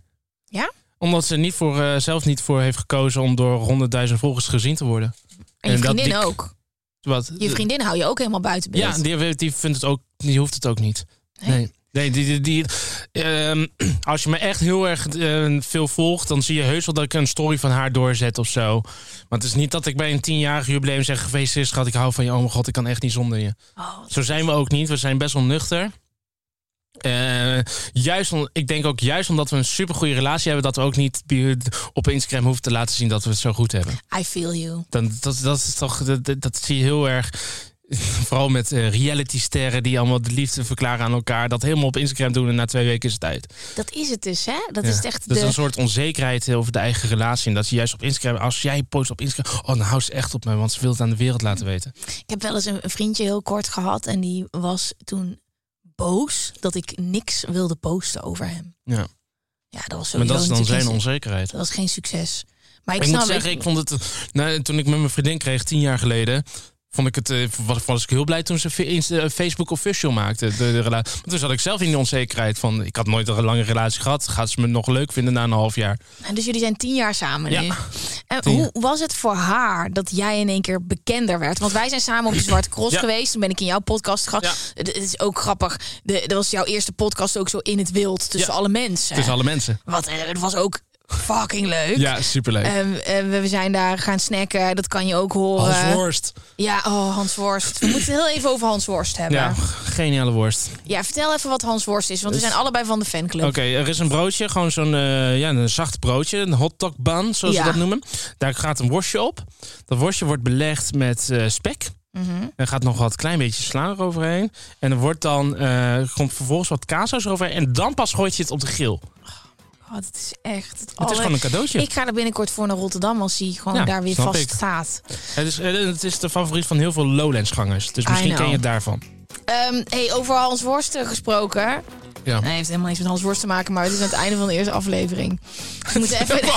Ja? Omdat ze niet voor, eh, zelf niet voor heeft gekozen om door honderdduizend volgers gezien te worden. En je En dat vriendin die- ook. Wat? Je vriendin hou je ook helemaal buiten beeld. Ja, die, die vindt het ook, die hoeft het ook niet. Nee? Nee. Nee, die, die, die, ehm, [clears throat] als je me echt heel erg eh, veel volgt, dan zie je heus wel dat ik een story van haar doorzet of zo. Maar het is niet dat ik bij een tienjarig jubileum zeg: geweest is, schat, ik hou van je. Oh mijn god, ik kan echt niet zonder je. Oh, Zo zijn we ook niet. We zijn best wel nuchter. Eh, juist om, ik denk ook juist omdat we een supergoeie relatie hebben, dat we ook niet op Instagram hoeven te laten zien dat we het zo goed hebben. I feel you. Dan, dat, dat is toch, dat, dat- zie je heel erg. [laughs] Vooral met eh, reality-sterren die allemaal de liefde verklaren aan elkaar. Dat helemaal op Instagram doen en na twee weken is het uit. Dat is het dus, hè? Dat Ja. is echt Dat is een soort onzekerheid over de eigen relatie. En dat je juist op Instagram, als jij post op Instagram, oh, dan houdt ze echt op me, want ze wil het aan de wereld laten weten. Ik heb wel eens een een vriendje heel kort gehad en die was toen boos dat ik niks wilde posten over hem. Ja. Ja, dat was sowieso Maar dat is dan zijn onzekerheid. Dat was geen succes. Maar ik, Ik, snap moet zeggen, ik vond het. Nou, toen ik met mijn vriendin kreeg, tien jaar geleden. Vond ik het, eh, was, was ik heel blij toen ze eh, Facebook official maakte. De, de relatie. Maar toen zat ik zelf in die onzekerheid van. Ik had nooit een lange relatie gehad. Gaat ze me nog leuk vinden na een half jaar? En dus jullie zijn tien jaar samen Ja. nu. En Tien hoe was het voor haar dat jij in één keer bekender werd? Want wij zijn samen op de Zwarte Cross Ja. geweest. Toen ben ik in jouw podcast gehad. Ja. Het is ook grappig. De, dat was jouw eerste podcast ook zo in het wild tussen alle mensen. Tussen alle mensen. Wat, eh, het was ook fucking leuk. Ja, superleuk. Ehm, eh, we zijn daar gaan snacken. Dat kan je ook horen. Hans Worst. Ja, oh, Hans Worst. We moeten het heel even over Hans Worst hebben. Ja, Ja. geniale worst. vertel even wat Hans Worst is. Want we zijn allebei van de fanclub. Oké, er is een broodje, gewoon zo'n eh, ja, een zacht broodje, een hotdog bun, zoals Ja. ze dat noemen. Daar gaat een worstje op. Dat worstje wordt belegd met eh, spek. Mhm. Er gaat nog wat klein beetje sla eroverheen. En er wordt dan, eh, komt vervolgens wat kaassaus overheen. En dan pas gooit je het op de grill. Oh, het is echt het, Het is gewoon een cadeautje. Ik ga er binnenkort voor naar Rotterdam als hij gewoon Ja, daar weer vast ik. staat. Het, is, eh, het is de favoriet van heel veel Lowlands gangers. Dus misschien ken je het daarvan. Ehm, hey, over Hans Worst eh, gesproken. Ja. Nee, heeft helemaal niks met Hans Worst te maken, maar het is aan het einde van de eerste aflevering. We moeten [laughs] even... [laughs]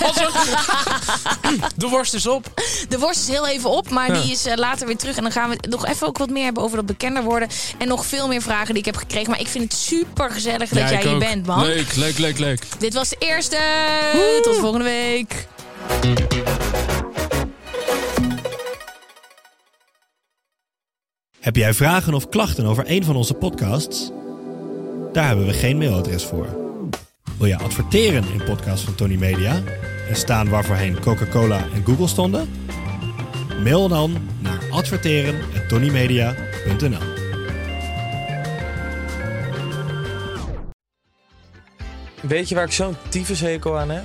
De worst is op. De worst is heel even op, maar Ja. die is eh, later weer terug. En dan gaan we nog even ook wat meer hebben over dat bekender worden. En nog veel meer vragen die ik heb gekregen. Maar ik vind het super gezellig dat Ja, jij hier ook. bent, man. Leuk, leuk, leuk, leuk. Dit was de eerste. Tot volgende week. Heb jij vragen of klachten over een van onze podcasts? Daar hebben we geen mailadres voor. Wil je adverteren in podcasts van Tony Media en staan waarvoorheen Coca-Cola en Google stonden? Mail dan naar adverteren@tonymedia.nl. Weet je waar ik zo'n tyfushekel aan heb?